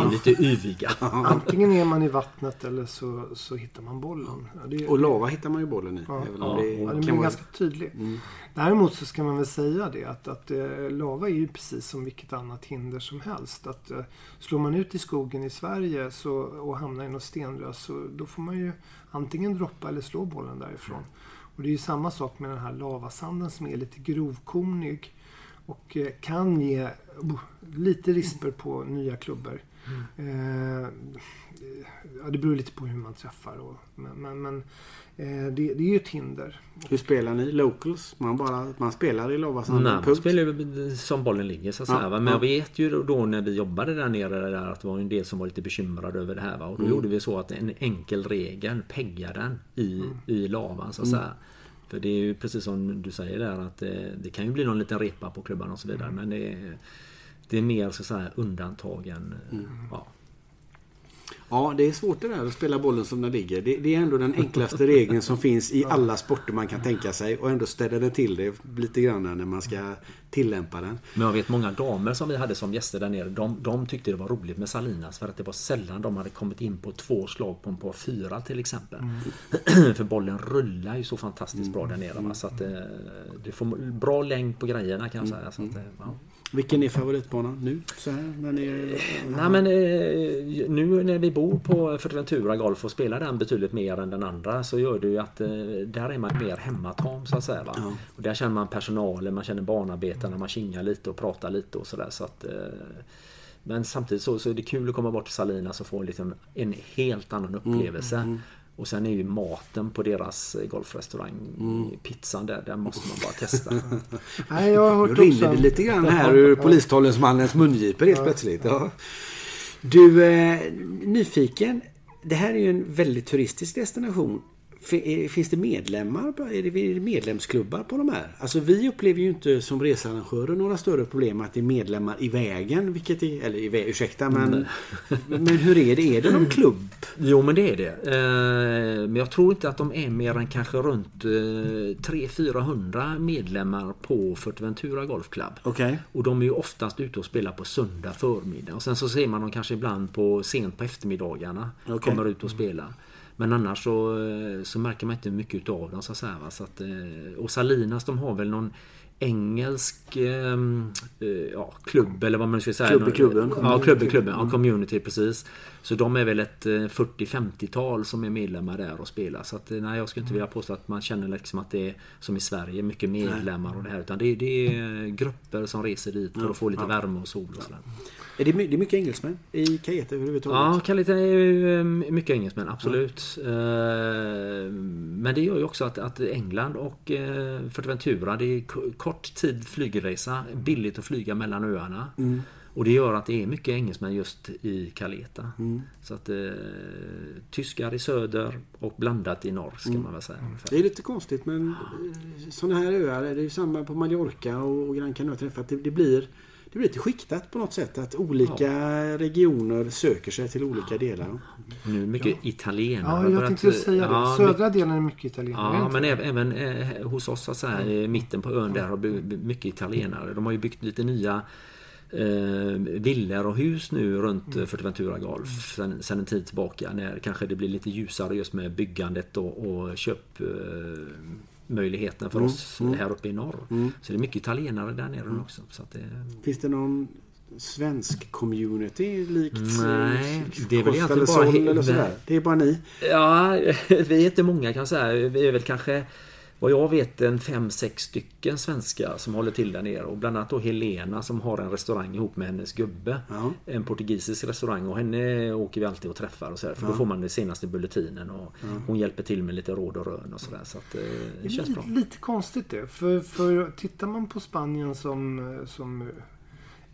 är lite yviga. *laughs* Antingen är man i vattnet eller så, så hittar man bollen. Ja, det, Och lava hittar man ju bollen i. Ja. Även Ja, det Ja, kan blir vara... ganska tydlig. Däremot så ska man väl säga det att, att eh, lava är ju precis som vilket annat hinder som helst. Att, eh, slår man ut i skogen i Sverige så, och hamnar i något stenrös så då får man ju antingen droppa eller slå bollen därifrån. Och det är ju samma sak med den här lavasanden som är lite grovkornig och eh, kan ge oh, lite risper på nya klubbor. Eh, ja, det beror lite på hur man träffar. Och, men men, men eh, det, det är ju ett hinder. Hur spelar ni? Locals? Man, bara, man spelar i lavasanden? Nej, man spelar ju som bollen ligger så att Ja, säga. va. Men ja. jag vet ju då när vi jobbade där nere där att det var en del som var lite bekymrade över det här. Va? Och då gjorde vi så att en enkel regel, pegga den i, i lavan så att säga. För det är ju precis som du säger där att det, det kan ju bli någon liten repa på klubban och så vidare. Men det är, det är mer så att säga undantag än... Ja. Ja, det är svårt det där att spela bollen som den ligger. Det, det är ändå den enklaste regeln som finns i alla sporter man kan tänka sig. Och ändå ställer det till det lite grann när man ska tillämpa den. Men jag vet många damer som vi hade som gäster där nere. De, de tyckte det var roligt med Salinas för att det var sällan de hade kommit in på två slag på en par fyra till exempel. *clears throat* för bollen rullar ju så fantastiskt bra där nere. Va? Så att eh, det får bra längd på grejerna kan jag säga. Så att, eh, ja. Vilken är favoritbanan nu? Så här, när ni är... Nej men eh, nu när vi bor på Fuerteventura Golf och spelar den betydligt mer än den andra så gör det ju att eh, där är man mer hemmatam så att säga. Va? Och där känner man personalen, man känner banarbetarna, man kingar lite och pratar lite och sådär. Så att, eh, men samtidigt så, så är det kul att komma bort till Salinas och få liten, en helt annan upplevelse. Och sen är ju maten på deras golfrestaurang, pizzan där, den måste man bara testa. *laughs* Nej, jag har Nu hört rinner också... det lite grann här ur polistalesmannens mungipor helt plötsligt. Ja. Du, eh, nyfiken. Det här är ju en väldigt turistisk destination. Fi- Finns det medlemmar? Är det medlemsklubbar på de här? Alltså vi upplever ju inte som researrangörer några större problem att det är medlemmar i vägen. Vilket är, eller i vä- ursäkta men, *laughs* men hur är det? Är det någon klubb? Jo men det är det. Eh, men jag tror inte att de är mer än kanske runt eh, 300-400 medlemmar på Fuerteventura Golf Club. Okej. Och de är ju oftast ute och spelar på söndag förmiddag. Och sen så ser man dem kanske ibland på sent på eftermiddagarna. Okej. Kommer ut och spelar. Men annars så, eh, så märker man inte mycket utav dem så att säga. Va? Så att, eh, och Salinas de har väl någon engelsk eh, eh, ja, klubb eller vad man ska säga. Klubb i klubben. Ja, klubb i klubben. Ja, community precis. Så de är väl ett eh, 40-50-tal som är medlemmar där och spelar. Så att, nej, jag skulle inte vilja påstå att man känner liksom att det är som i Sverige, mycket medlemmar och det här. Utan det är, det är grupper som reser dit för att få lite värme och sol och sådär. Är det, det är mycket engelsmän i Kajete överhuvudtaget? Ja, Kalite är ju eh, mycket engelsmän, absolut. Eh, Men det gör ju också att, att England och eh, Fuerteventura, det är kort tid flygresa, billigt att flyga mellan öarna. Och det gör att det är mycket engelsmän just i Caleta. Så att eh, tyskar i söder och blandat i norr ska man väl säga. ungefär. Det är lite konstigt men sådana här öar, det är ju samma på Mallorca och Gran Canaria. För att det, det, blir, det blir lite skiktat på något sätt. Att olika regioner söker sig till olika delar. Nu mycket italienare. Ja, jag tänkte säga det. Ja, Södra delen är mycket italienare. Ja, men även, även eh, hos oss så att säga, i mitten på ön där har mycket italienare. De har ju byggt lite nya eh, villor och hus nu runt mm. Fuerteventura Golf sen, sen en tid tillbaka när kanske det blir lite ljusare just med byggandet och, och köp eh, möjligheten för oss här uppe i norr. Så det är mycket italienare där nere nu också. Så det, Finns det någon svensk community likt Nej, eh, det är väl egentligen bara eller sådär? Det är bara ni? Ja, *laughs* vi är inte många kan jag säga. Vi är väl kanske vad jag vet en fem, sex stycken svenskar som håller till där nere. Och bland annat då Helena som har en restaurang ihop med hennes gubbe. Ja. En portugisisk restaurang och henne åker vi alltid och träffar och så här, För då får man den senaste bulletinen och hon hjälper till med lite råd och rön och sådär. Så att eh, det känns bra. Lite, lite konstigt det. För, för tittar man på Spanien som, som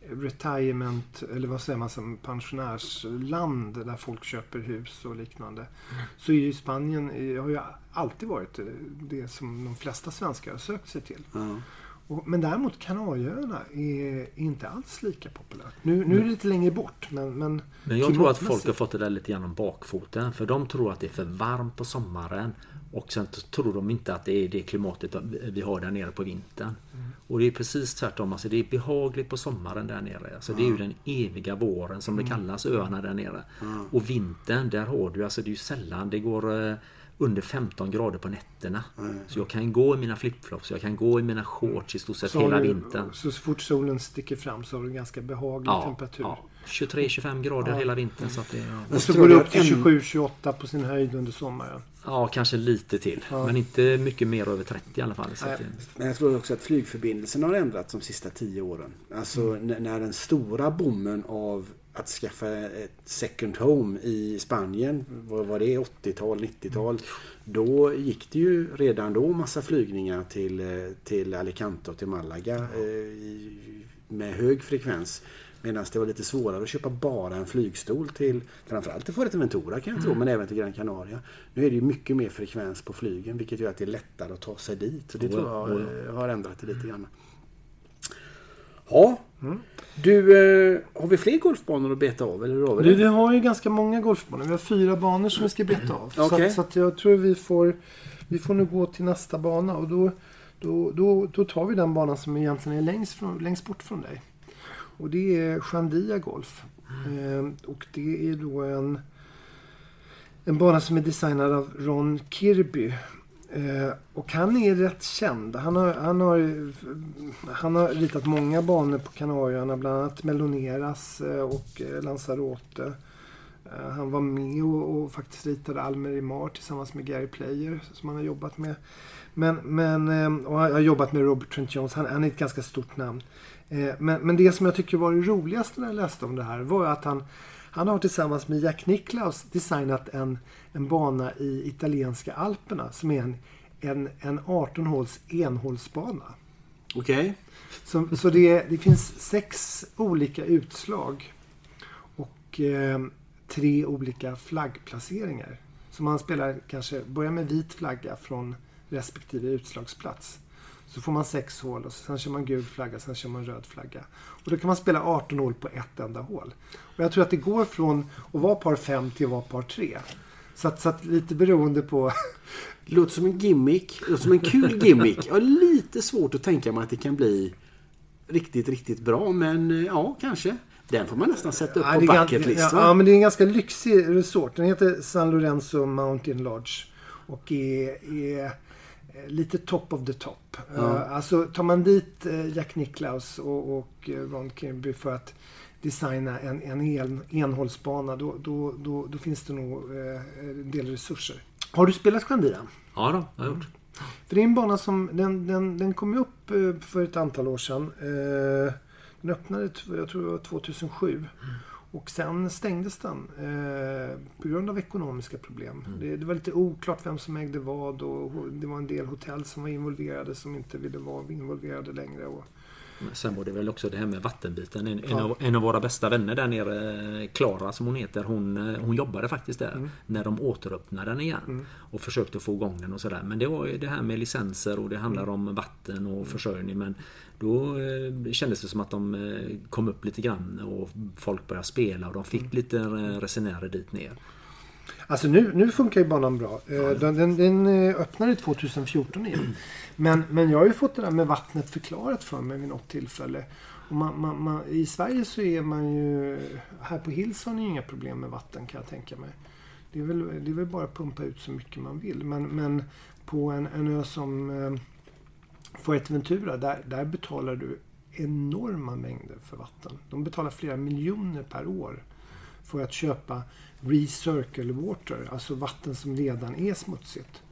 retirement, eller vad säger man, som pensionärsland där folk köper hus och liknande. Så är ju Spanien, eh, har ju alltid varit eh, det som de flesta svenskar har sökt sig till. Ja. Och, men däremot Kanarieöarna är inte alls lika populärt. Nu, nu är det lite längre bort men... Men, Men jag tror att folk har fått det där lite grann om bakfoten. För de tror att det är för varmt på sommaren. Och sen tror de inte att det är det klimatet vi har där nere på vintern. Och det är precis tvärtom. Alltså det är behagligt på sommaren där nere. Alltså det är ju den eviga våren som det kallas, öarna där nere. Och vintern, där har du, alltså det är ju sällan det går eh, under 15 grader på nätterna. Så jag kan gå i mina flipflops, jag kan gå i mina shorts i stort sett så hela du- vintern. Så fort solen sticker fram så har du en ganska behaglig Ja, temperatur. ja. 23-25 grader hela vintern. Så att det, är- Och så går det upp till en- 27-28 på sin höjd under sommaren. Ja, kanske lite till. Ja. Men inte mycket mer över 30 i alla fall. Nej. Men jag tror också att flygförbindelserna har ändrats de sista tio åren. Alltså Mm. när den stora bommen av att skaffa ett second home i Spanien, vad var det, 80-tal, 90-tal. Då gick det ju redan då massa flygningar till, eh, till Alicante och till Malaga eh, i, med hög frekvens. Medan det var lite svårare att köpa bara en flygstol till framförallt till Fuerteventura kan jag tro, men även till Gran Canaria. Nu är det ju mycket mer frekvens på flygen vilket gör att det är lättare att ta sig dit. Så det tror jag eh, har ändrat det lite grann. Ja, du, eh, har vi fler golfbanor att beta av? Eller har vi Du, det? vi har ju ganska många golfbanor. Vi har fyra banor som vi ska beta av. Så, Okej. att, så att jag tror vi får, vi får nu gå till nästa bana. Och då, då, då, då tar vi den banan som egentligen är längst, från, längst bort från dig. Och det är Chandia Golf. Ehm, och det är då en, en bana som är designad av Ron Kirby. Eh, och han är rätt känd. Han har, han, har, han har ritat många banor på Kanarieöarna, bland annat Meloneras eh, och eh, Lanzarote. Eh, han var med och, och faktiskt ritade Almer Mar tillsammans med Gary Player som han har jobbat med. Men, men, eh, och han har jobbat med Robert Trent Jones. Han, han är ett ganska stort namn. Eh, Men, men det som jag tycker var det roligaste när jag läste om det här var att han, han har tillsammans med Jack Nicklaus designat en, en bana i italienska alperna som är en, en, en 18-håls enhålsbana. Okej. Så, så det, det finns sex olika utslag och eh, tre olika flaggplaceringar. Så man spelar kanske, börjar med vit flagga från respektive utslagsplats. Så får man sex hål och sen kör man gul flagga, sen kör man röd flagga. Och då kan man spela 18 hål på ett enda hål. Och jag tror att det går från att vara par 5 till att vara par 3. Så att, så att lite beroende på... Låter som en gimmick. Låter som en kul gimmick. Jag har lite svårt att tänka mig att det kan bli riktigt, riktigt bra. Men eh, ja, kanske. Den får man nästan sätta upp Ja, på det är gan- bucket list ja, ja, men det är en ganska lyxig resort. Den heter San Lorenzo Mountain Lodge. Och är, är lite top of the top. Ja. Eh, alltså tar man dit eh, Jack Nicklaus och, och eh, Ron Kirby för att designa en, en en, enhållsbana då, då, då, då finns det nog eh, en del resurser. Har du spelat Skandia? Ja, då, jag har gjort. För det är en bana som, den, den, den kom upp eh, för ett antal år sedan. Eh, Den öppnade, jag tror det var 2007. Och sen stängdes den eh, på grund av ekonomiska problem. Det, det var lite oklart vem som ägde vad och det var en del hotell som var involverade som inte ville vara involverade längre. Och, Sen var det väl också det här med vattenbiten. En, en, Ja. av, en av våra bästa vänner där nere, Klara som hon heter, hon, eh, hon jobbade faktiskt där när de återöppnade den igen. Och försökte få igång den och sådär. Men det var ju det här med licenser och det handlar om vatten och försörjning. Men då eh, kändes det som att de eh, kom upp lite grann och folk började spela och de fick lite eh, resenärer dit ner. Alltså nu, nu funkar ju banan bra. Eh, Den, den, den eh, öppnade 2014 igen. Men, men jag har ju fått det där med vattnet förklarat för mig vid något tillfälle. Man, man, man, I Sverige så är man ju... Här på Hills har ni ju inga problem med vatten kan jag tänka mig. Det är väl, det är väl bara att pumpa ut så mycket man vill. Men, men på en, en ö som eh, Fuerteventura, där, där betalar du enorma mängder för vatten. De betalar flera miljoner per år för att köpa recircle water, alltså vatten som redan är smutsigt.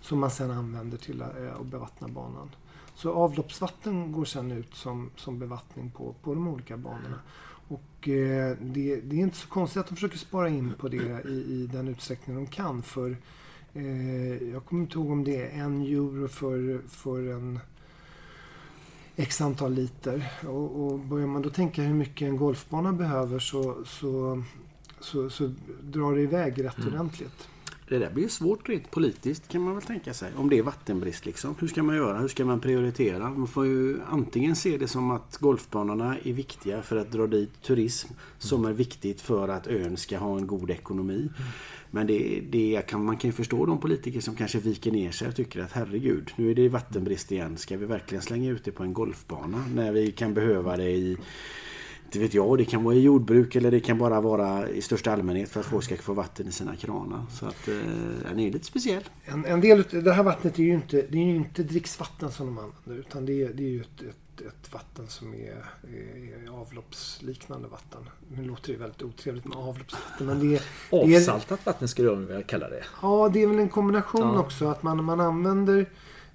Som man sedan använder till eh, att bevattna banan. Så avloppsvatten går sedan ut som, som bevattning på, på de olika banorna. Och eh, det, det är inte så konstigt att de försöker spara in på det i, i den utsträckning de kan. För eh, jag kommer inte ihåg om det är en euro för, för en x antal liter. Och, och börjar man då tänka hur mycket en golfbana behöver så, så, så, så drar det iväg rätt ordentligt. Det där blir svårt rent politiskt kan man väl tänka sig. Om det är vattenbrist liksom. Hur ska man göra? Hur ska man prioritera? Man får ju antingen se det som att golfbanorna är viktiga för att dra dit turism. Som är viktigt för att ön ska ha en god ekonomi. Men det, det kan, man kan ju förstå de politiker som kanske viker ner sig och tycker att herregud, nu är det vattenbrist igen. Ska vi verkligen slänga ut det på en golfbana? När vi kan behöva det i inte vet jag, det kan vara i jordbruk eller det kan bara vara i största allmänhet för att folk ska få vatten i sina kranar. Så att eh, den är lite speciell. En, en del det här vattnet är ju inte, det är ju inte dricksvatten som de använder utan det är, det är ju ett, ett, ett vatten som är, är avloppsliknande vatten. Nu låter det väldigt otrevligt med avloppsvatten men det är, det är, Avsaltat vatten skulle jag vilja kalla det. ja, det är väl en kombination Ja. också att man, man använder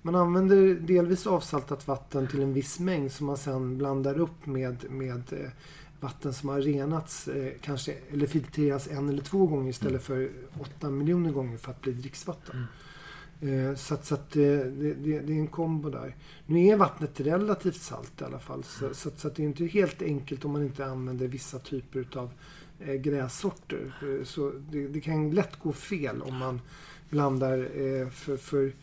man använder delvis avsaltat vatten till en viss mängd som man sen blandar upp med, med eh, vatten som har renats eh, kanske, eller filtrerats en eller två gånger istället för åtta miljoner gånger för att bli dricksvatten. Eh, Så att, så att det, det, det är en kombo där. Nu är vattnet relativt salt i alla fall. Så, så, att, så att det är inte helt enkelt om man inte använder vissa typer av eh, grässorter. Så det, det kan lätt gå fel om man blandar för, för,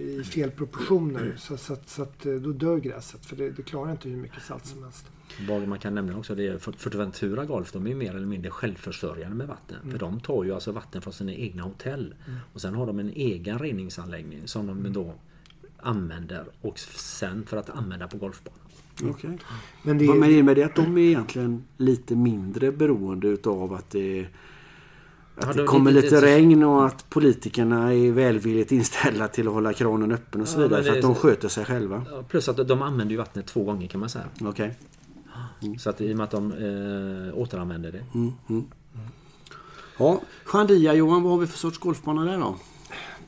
i fel proportioner. Så, så, att, så att eh, då dör gräset. För det, det klarar inte hur mycket salt som helst. Vad man kan nämna också det är för Fuerteventura Golf de är mer eller mindre självförsörjande med vatten. För de tar ju alltså vatten från sina egna hotell. Och sen har de en egen reningsanläggning som de då använder och sen för att använda på golfbanan. Okay. Men det Vad är, menar med det? Att de är egentligen lite mindre beroende utav att det, att det de- kommer lite regn och att politikerna är välvilligt inställda till att hålla kranen öppen och så Ja, vidare. För att de sköter sig själva. Plus att de använder ju vattnet två gånger kan man säga. Okej. Så att i och med att de eh, återanvänder det. Mm, mm. Ja, Chandia Johan, vad har vi för sorts golfbana där då?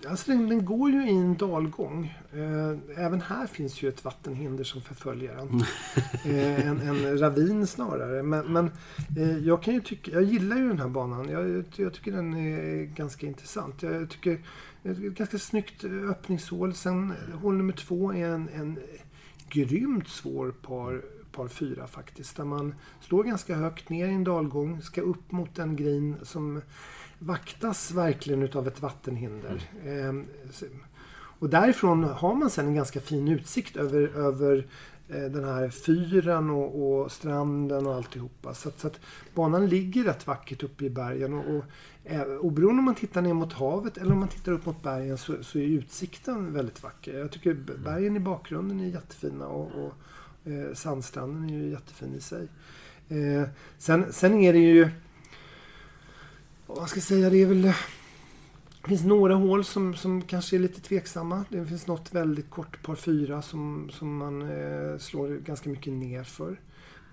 Alltså den, den går ju i en dalgång. Eh, även här finns ju ett vattenhinder som förföljer den. *laughs* Eh, en, en ravin snarare. Men, men eh, jag kan ju tycka, jag gillar ju den här banan. Jag, jag tycker den är ganska intressant. Jag tycker ett ganska snyggt öppningshål. Sen eh, hål nummer två är en, en grymt svår par, par fyra faktiskt. Där man står ganska högt ner i en dalgång, ska upp mot en green som vaktas verkligen utav ett vattenhinder. Eh, så- och därifrån har man sen en ganska fin utsikt över, över eh, den här fyren och, och stranden och alltihopa. Så att, så att banan ligger rätt vackert uppe i bergen. Och, och, eh, oberoende om man tittar ner mot havet eller om man tittar upp mot bergen så, så är utsikten väldigt vacker. Jag tycker bergen i bakgrunden är jättefina och, och eh, sandstranden är ju jättefin i sig. Eh, sen, sen är det ju... Vad ska jag säga, det är väl... Det finns några hål som, som kanske är lite tveksamma. Det finns något väldigt kort par fyra som, som man eh, slår ganska mycket ner för.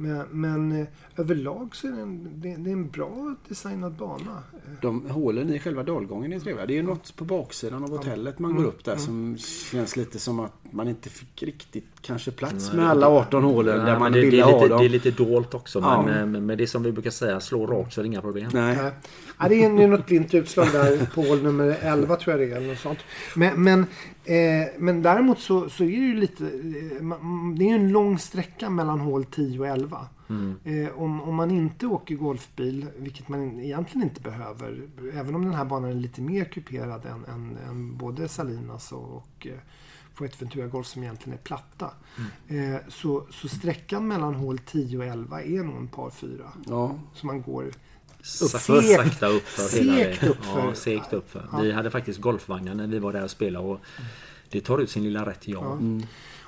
Men, men eh, överlag så är det en, det, det är en bra designad bana. De hålen i själva dalgången är trevliga. Det är något på baksidan av hotellet man går upp där som känns lite som att man inte fick riktigt kanske plats med alla 18 hålen där man det, det, ville är ha lite, dem. det är lite dolt också. Ja. Men, men, men det är som vi brukar säga, slå rakt så är det inga problem. Nej. Nej. Ja, det det är något blint utslag där på hål nummer 11 tror jag det är. Eller något sånt. Men, men, eh, men däremot så, så är det ju lite... Eh, det är ju en lång sträcka mellan hål 10 och 11. Eh, om, om man inte åker golfbil, vilket man egentligen inte behöver. Även om den här banan är lite mer kuperad än, än, än både Salinas och, och eh, Fuerteventura Golf som egentligen är platta. Eh, så, så sträckan mellan hål 10 och 11 är nog en par fyra. Ja. Så man går Sakta, Segt- sakta uppför segt uppför. Ja, segt uppför. Vi hade faktiskt golfvagnar när vi var där och spelade och det tar ut sin lilla rätt, ja.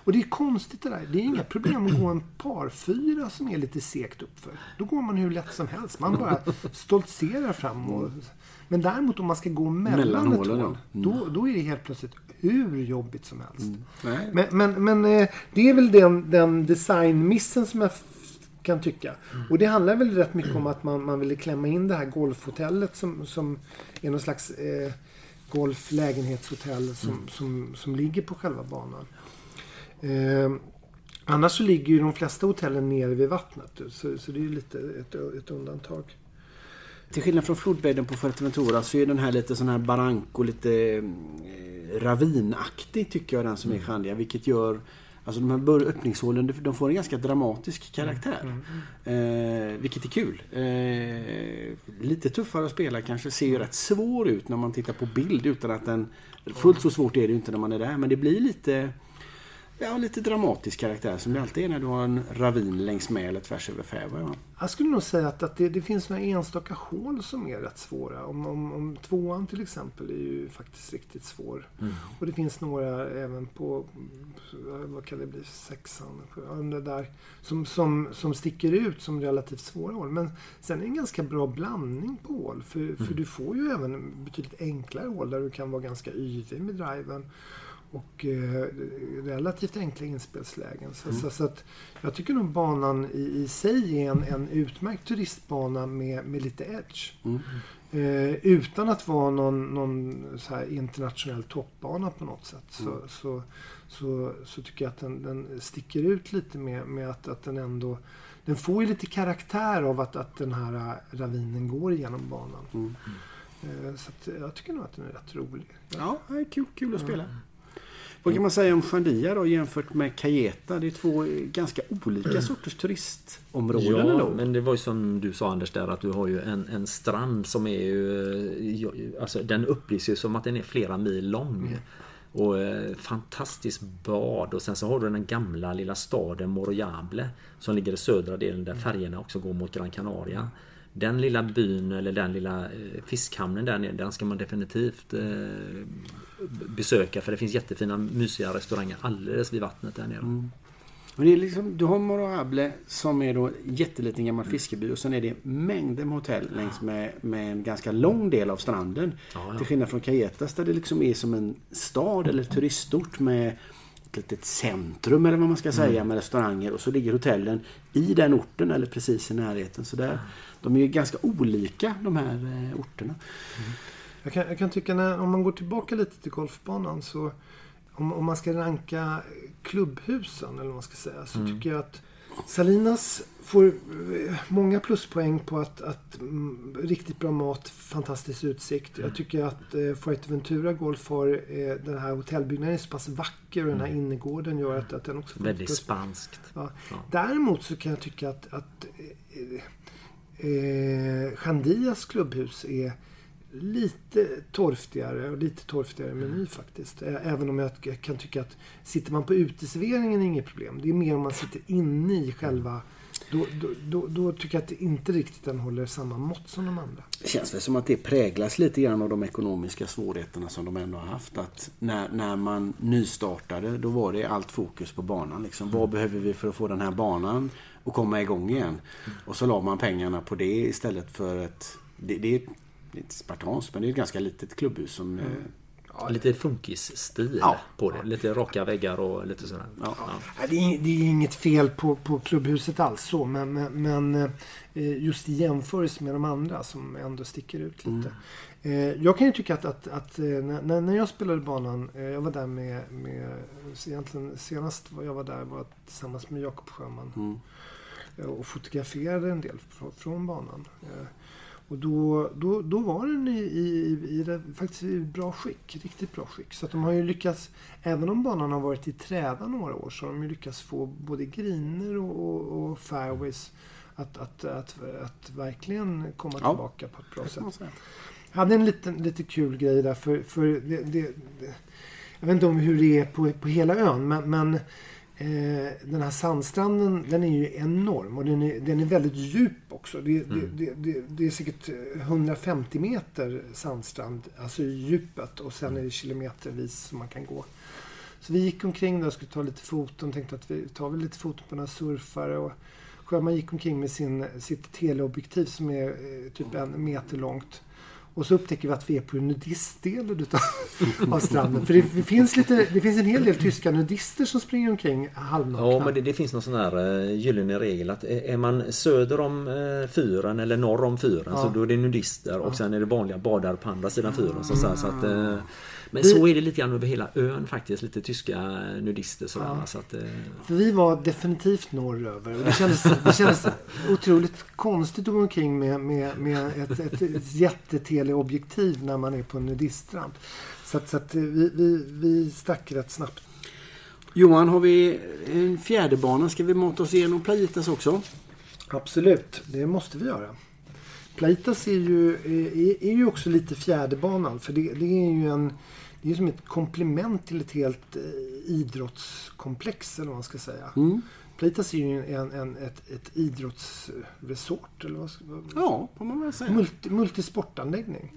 Och det är konstigt det där. Det är inga problem att gå en parfyra som är lite segt uppför. Då går man hur lätt som helst. Man bara stoltserar fram. Och, men däremot om man ska gå mellan, Mellan ett hålen, hål. ja. Då, då är det helt plötsligt hur jobbigt som helst. Nej. Men, men, men eh, det är väl den, den designmissen som jag kan tycka. Och det handlar väl rätt mycket om att man, man ville klämma in det här golfhotellet som, som är någon slags eh, golflägenhetshotell som, som, som ligger på själva banan. Eh, annars så ligger ju de flesta hotellen nere vid vattnet. Så, så det är ju lite ett, ett undantag. Till skillnad från flodbädden på Fuerteventura så är den här lite sån här barranco, lite eh, ravinaktig tycker jag den som är i Shandia. Vilket gör Alltså de här öppningshålen de får en ganska dramatisk karaktär. Eh, vilket är kul. Eh, lite tuffare att spela kanske. Ser ju rätt svår ut när man tittar på bild utan att den... Fullt så svårt är det ju inte när man är där men det blir lite... Ja, lite dramatisk karaktär som det alltid är när du har en ravin längs med eller tvärs över va? Jag skulle nog säga att, att det, det finns några enstaka hål som är rätt svåra. Om, om, om tvåan till exempel är ju faktiskt riktigt svår. Och det finns några även på, mm, vad kan det bli, sexan, sjuan, det där. Som, som, som sticker ut som relativt svåra hål. Men sen är det en ganska bra blandning på hål. För, för du får ju även betydligt enklare hål där du kan vara ganska yvig med driven. Och eh, relativt enkla inspelslägen. Så, så, så att jag tycker nog banan i, i sig är en, en utmärkt turistbana med, med lite edge. Mm. Eh, utan att vara någon, någon så här internationell toppbana på något sätt. Så, så, så, så tycker jag att den, den sticker ut lite med, med att, att den ändå... Den får ju lite karaktär av att, att den här eh, ravinen går igenom banan. Mm. Eh, så att jag tycker nog att den är rätt rolig. Ja, det är kul, kul att spela. Vad kan man säga om Chandia då jämfört med Cayeta? Det är två ganska olika sorters turistområden Ja, ändå. men det var ju som du sa Anders där att du har ju en, en strand som är ju... eh, Alltså den upplevs ju som att den är flera mil lång. Och eh, fantastiskt bad och sen så har du den gamla lilla staden Morojable som ligger i södra delen där färgerna också går mot Gran Canaria. Den lilla byn eller den lilla eh, fiskhamnen där nere, den ska man definitivt eh, besöka för det finns jättefina mysiga restauranger alldeles vid vattnet där nere. Men det är liksom, du har Morable som är då en jätteliten gammal fiskeby och sen är det mängder med hotell längs med, med en ganska lång del av stranden. Ja, ja. Till skillnad från Cayetas där det liksom är som en stad eller turistort med litet centrum eller vad man ska säga med restauranger och så ligger hotellen i den orten eller precis i närheten. Så där, de är ju ganska olika de här eh, orterna. Jag kan, jag kan tycka när, om man går tillbaka lite till golfbanan så om, om man ska ranka klubbhusen eller vad man ska säga så tycker jag att Salinas får eh, många pluspoäng på att, att mm, riktigt bra mat, fantastisk utsikt. Jag tycker att eh, Fuerteventura Golf har eh, den här hotellbyggnaden är så pass vacker och den här innergården gör att, att den också får Väldigt spanskt. Ja. Ja. Däremot så kan jag tycka att, att eh, eh, Chandias klubbhus är lite torftigare och lite torftigare meny faktiskt. Ä- Även om jag kan tycka att sitter man på uteserveringen är det inget problem. Det är mer om man sitter inne i själva då, då, då, då tycker jag att det inte riktigt den håller samma mått som de andra. Det känns väl som att det präglas lite grann av de ekonomiska svårigheterna som de ändå har haft. Att när, när man nystartade då var det allt fokus på banan. Liksom. Vad behöver vi för att få den här banan att komma igång igen? Och så la man pengarna på det istället för ett... Det, det inte spartanskt men det är ett ganska litet klubbhus som... eh, Lite funkisstil Ja. på det. Lite raka väggar och lite sådär. Ja. Ja. Det är, det är inget fel på, på klubbhuset alls så, men, men, men eh, just i jämförelse med de andra som ändå sticker ut lite. Eh, Jag kan ju tycka att, att, att när, när jag spelade banan, jag var där med, med egentligen senast jag var där var tillsammans med Jakob Sjöman Mm. och fotograferade en del från banan. Och då, då, då var den i, i, i, det- faktiskt i bra skick, riktigt bra skick. Så att de har ju lyckats, även om banan har varit i träda några år, så har de ju lyckats få både griner och, och, och fairways att, att, att, att verkligen komma Ja. tillbaka på ett bra sätt. säga. Jag hade en liten, lite kul grej där för, för det, det, det, jag vet inte om hur det är på, på hela ön men, men den här sandstranden den är ju enorm och den är, den är väldigt djup också. Det, det, det, det, det är säkert 150 meter sandstrand, alltså i djupet och sen är det kilometervis som man kan gå. Så vi gick omkring där och skulle ta lite foton. Tänkte att vi tar väl lite foton på några surfare. Och Sjöman gick omkring med sin, sitt teleobjektiv som är eh, typ en meter långt. Och så upptäcker vi att vi är på nudistdelen utav, av stranden. För det, det, finns lite, det finns en hel del tyska nudister som springer omkring halvnakna. Ja, men det, det finns någon sån här uh, gyllene regel att är man söder om eh, fyren eller norr om fyren Ja. så då är det nudister och sen är det vanliga badare på andra sidan fyren. Så, så, så att, eh, men Vi- så är det lite grann över hela ön faktiskt. Lite tyska nudister sådär. Ja. Så att, eh, För vi var definitivt norröver. Och det, kändes, det kändes otroligt konstigt att gå omkring med, med, med ett, ett, ett jätteteleobjektiv när man är på en nudiststrand. Så, att, så att vi, vi, vi stack rätt snabbt. Johan, har vi en fjärde bana? Ska vi mata oss igenom Playitas också? Absolut, det måste vi göra. Plaitas är ju, är, är ju också lite fjärdebanan. För det, det är ju en, det är som ett komplement till ett helt eh, idrottskomplex eller vad man ska säga. Mm. Plaitas är ju en, en, ett, ett idrottsresort. Eller vad ska, vad, Ja, får man väl säga. multi, multisportanläggning.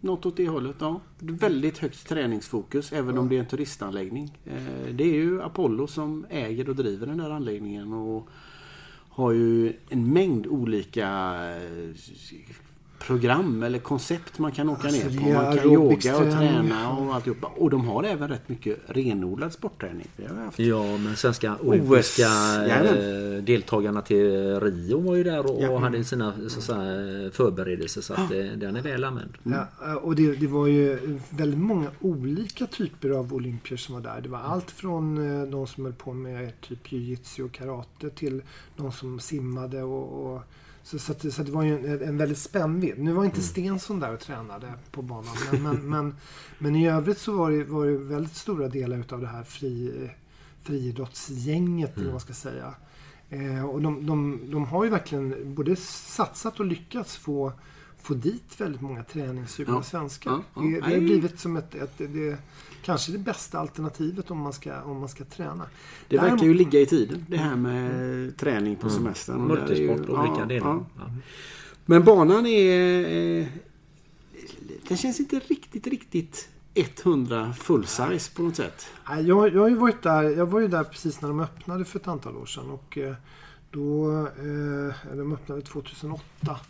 Något åt det hållet, ja. Väldigt högt träningsfokus, även om det är en turistanläggning. Eh, Det är ju Apollo som äger och driver den där anläggningen och har ju en mängd olika eh, program eller koncept man kan åka Alltså, ner det på. Man kan yoga och träna och alltihopa. Och de har även rätt mycket renodlad sportträning. Ja, men svenska olympiska eh, deltagarna till Rio var ju där och, Ja. och hade sina så att säga, förberedelser så att eh, den är väl använd. Ja, och det, det var ju väldigt många olika typer av olympier som var där. Det var allt från eh, de som höll på med typ jiu-jitsu och karate till de som simmade och, och så, så, att, så att det var ju en, en väldigt spännvidd. Nu var inte Stensson där och tränade på banan. Men, men, *laughs* men, men i övrigt så var det, var det väldigt stora delar utav det här fri, friidrottsgänget, eller vad man ska säga. Eh, och de, de, de har ju verkligen både satsat och lyckats få, få dit väldigt många träningssugna Ja. svenskar. Ja, ja. Det, det har blivit som ett, ett det, kanske det bästa alternativet om man ska, om man ska träna. Det Däremot- verkar ju ligga i tiden, det här med träning på semestern. Och där är ju- Multisport och olika ja, delar. ja. Ja. Men banan är... eh, Den känns inte riktigt, riktigt 100 full size på något sätt. Nej, Jag, jag har ju varit där, jag var ju där precis när de öppnade för ett antal år sedan. Och eh, då, eh, de öppnade 2008.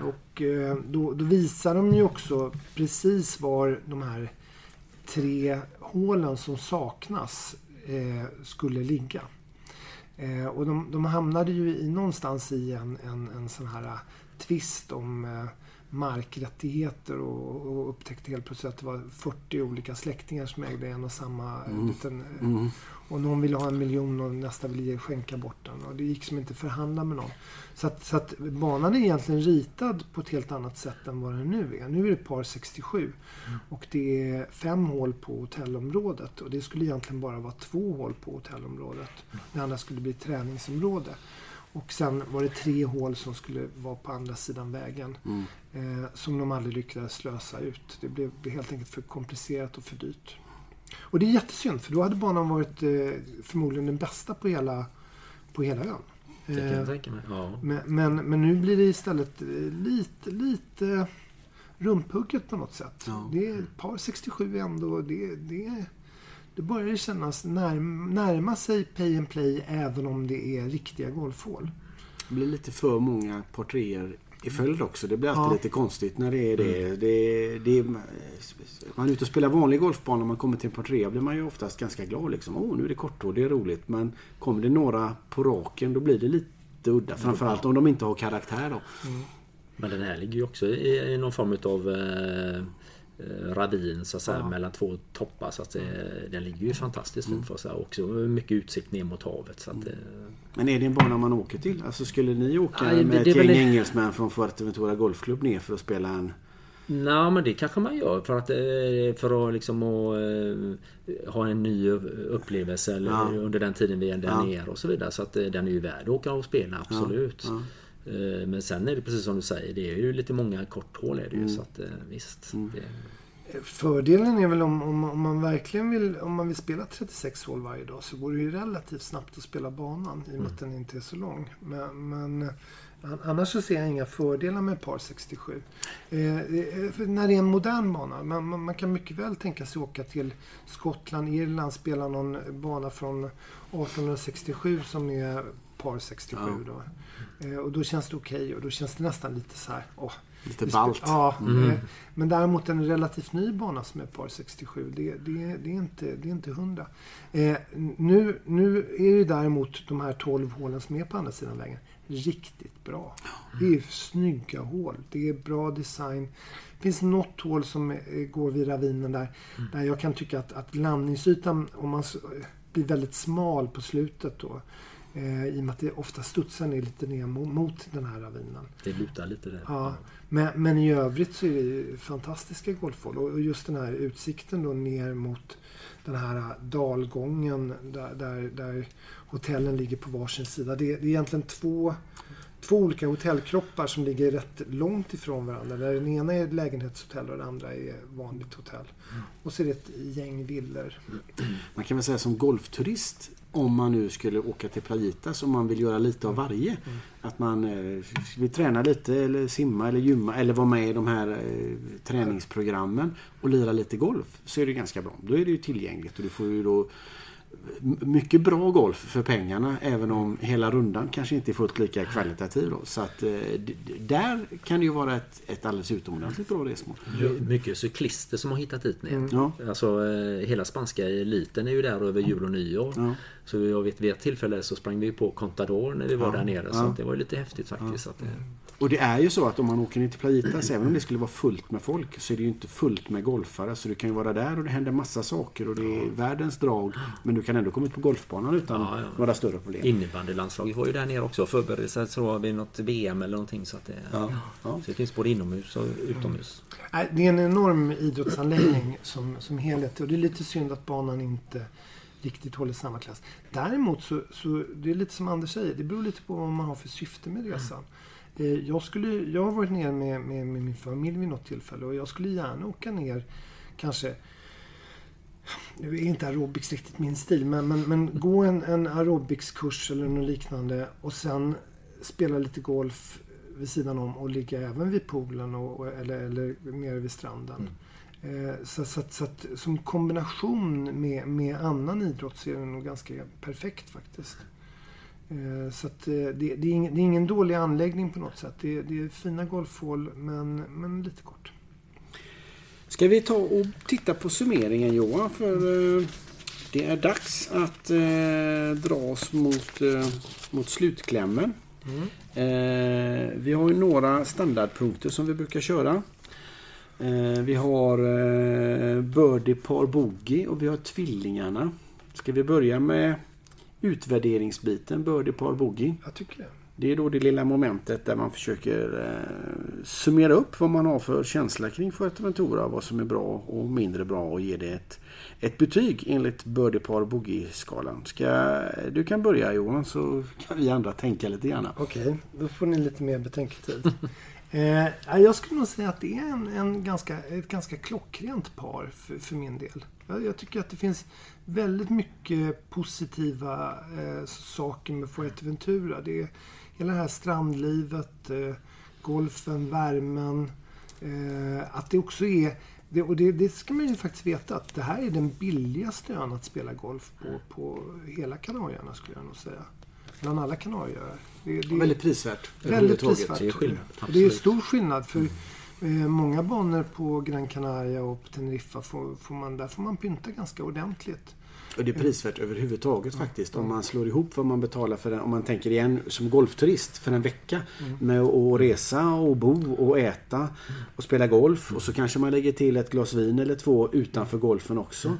Och eh, då, då visar de ju också precis var de här tre hålen som saknas eh, skulle ligga. Eh, och de, de hamnade ju i, någonstans i en, en, en sån här eh, tvist om eh, markrättigheter och, och upptäckte helt plötsligt att det var 40 olika släktingar som ägde en och samma eh, liten... eh, Mm. Och någon ville ha en miljon och nästa ville skänka bort den. Och det gick som inte att förhandla med någon. Så att, så att banan är egentligen ritad på ett helt annat sätt än vad den nu är. Nu är det par 67. Och det är fem hål på hotellområdet. Och det skulle egentligen bara vara två hål på hotellområdet. Det andra skulle bli träningsområde. Och sen var det tre hål som skulle vara på andra sidan vägen. Mm. Eh, som de aldrig lyckades lösa ut. Det blev helt enkelt för komplicerat och för dyrt. Och det är jättesynd för då hade banan varit eh, förmodligen den bästa på hela, på hela ön. Det kan Eh, jag tänka mig. Ja. men, men, men nu blir det istället eh, lite, lite rumphugget på något sätt. Ja. Det är ett par 67 ändå. Det, det, det börjar kännas närm, närma sig pay and play även om det är riktiga golfhål. Det blir lite för många porträtter i följd också. Det blir alltid Ja. lite konstigt när det är det. det, det man är ute och spelar vanlig golfbana och man kommer till en portré blir man ju oftast ganska glad. Liksom. Åh, nu är det korthål, det är roligt. Men kommer det några på raken då blir det lite udda. Framförallt om de inte har karaktär då. Men den här ligger ju också i, i någon form av eh, eh, ravin så att säga, Ja. mellan två toppar. Så att det, den ligger ju fantastiskt fint för sig. Också mycket utsikt ner mot havet. Så att, eh, Men är det en bana man åker till? Alltså skulle ni åka Nej, med det ett väl gäng det- engelsmän från Fuerteventura Golfklubb ner för att spela en... Nej men det kanske man gör för att, eh, för att liksom att, eh, ha en ny upplevelse Ja. under den tiden vi är där Ja. nere och så vidare. Så att eh, den är ju värd att åka och spela, absolut. Ja. Eh, Men sen är det precis som du säger, det är ju lite många korthål är det Mm. ju. Så att eh, visst. Det, Fördelen är väl om, om, om man verkligen vill, om man vill spela 36 hål varje dag så går det ju relativt snabbt att spela banan i och med att den inte är så lång. Men, men eh, annars så ser jag inga fördelar med par 67. Eh, när det är en modern bana, man, man, man kan mycket väl tänka sig åka till Skottland, Irland, spela någon bana från 1867 som är par 67 Ja. då. Eh, och då känns det okej och då känns det nästan lite så här, åh, Lite ballt. Ja, Mm. eh, men däremot en relativt ny bana som är par 67, det, det, det, är, inte, det är inte hundra. Eh, nu, nu är ju däremot de här 12 hålen som är på andra sidan vägen riktigt bra. Det är snygga hål, det är bra design. Det finns något hål som eh, går vid ravinen där, där jag kan tycka att, att landningsytan, om man s- blir väldigt smal på slutet då, eh, i och med att det ofta studsar ner lite ner mot, den här ravinen. det lutar lite där. Ja, men, men i övrigt så är det ju fantastiska golfhål. Och just den här utsikten då ner mot den här dalgången där, där, där hotellen ligger på varsin sida. Det, det är egentligen två, två olika hotellkroppar som ligger rätt långt ifrån varandra. Där den ena är lägenhetshotell och den andra är vanligt hotell. Och så är det ett gäng villor. Man kan väl säga som golfturist om man nu skulle åka till Playitas om man vill göra lite av varje. Att man eh, vill träna lite eller simma eller gymma eller vara med i de här eh, träningsprogrammen och lira lite golf så är det ganska bra. Då är det ju tillgängligt och du får ju då mycket bra golf för pengarna även om hela rundan kanske inte är fullt lika kvalitativ. Då. Så att eh, där kan det ju vara ett, ett alldeles utomordentligt bra resmål. My- Mycket cyklister som har hittat dit ner. Ja. Alltså eh, hela spanska eliten är ju där över jul och nyår. Ja. Så jag vet vid ett tillfälle så sprang vi på Contador när vi var Ja. där nere. Så det var lite häftigt faktiskt. Att det, Och det är ju så att om man åker ner till Playitas, även om det skulle vara fullt med folk, så är det ju inte fullt med golfare. Så du kan ju vara där och det händer massa saker och det är världens drag. Men du kan ändå komma ut på golfbanan utan Ja, ja. några större problem. Innebandylandslaget var ju där nere också och förberedde sig så vid något VM eller någonting. Så, att det, Ja. Ja. så det finns både inomhus och utomhus. Det är en enorm idrottsanläggning som, som helhet och det är lite synd att banan inte riktigt håller samma klass. Däremot så, så det är lite som Anders säger, det beror lite på vad man har för syfte med resan. Eh, Jag, skulle, jag har varit ner med, med, med min familj vid något tillfälle och jag skulle gärna åka ner kanske nu är inte aerobics riktigt min stil, men, men, men gå en, en aerobicskurs eller något liknande och sen spela lite golf vid sidan om och ligga även vid poolen och, eller, eller nere vid stranden. Eh, så, så, så att som kombination med, med annan idrott så är det nog ganska perfekt faktiskt. Eh, så eh, det, det, är ingen, det är ingen dålig anläggning på något sätt. Det, det är fina golfhål men, men lite kort. Ska vi ta och titta på summeringen Johan? För eh, det är dags att eh, dra oss mot, eh, mot slutklämmen. Eh, vi har ju några standardpunkter som vi brukar köra. Vi har eh, Birdie Par Boogie och vi har Tvillingarna. Ska vi börja med utvärderingsbiten Birdie Par Boogie? Jag tycker det. Det är då det lilla momentet där man försöker eh, summera upp vad man har för känsla kring Fuerteventura. Vad som är bra och mindre bra och ge det ett, ett betyg enligt birdie-par boogie-skalan. Ska, du kan börja Johan så kan vi andra tänka lite grann. Okej, då får ni lite mer betänketid. *laughs* eh, jag skulle nog säga att det är en, en ganska, ett ganska klockrent par för, för min del. Jag, tycker att det finns väldigt mycket positiva eh, saker med Fuerteventura. Det är hela det här strandlivet, eh, golfen, värmen. Eh, att det också är det, och det, det, ska man ju faktiskt veta att det här är den billigaste ön att spela golf på, på hela Kanarieöarna skulle jag nog säga. Bland alla Kanarieöar. Det, det, väldigt prisvärt. Väldigt prisvärt. Det är, skillnad, det är stor skillnad. För eh, många banor på Gran Canaria och på Teneriffa får, får man, där får man pynta ganska ordentligt. Och det är prisvärt överhuvudtaget faktiskt. Om man slår ihop vad man betalar för den, om man tänker igen som golfturist för en vecka. Mm. Med att resa och bo och äta och spela golf. Och så kanske man lägger till ett glas vin eller två utanför golfen också.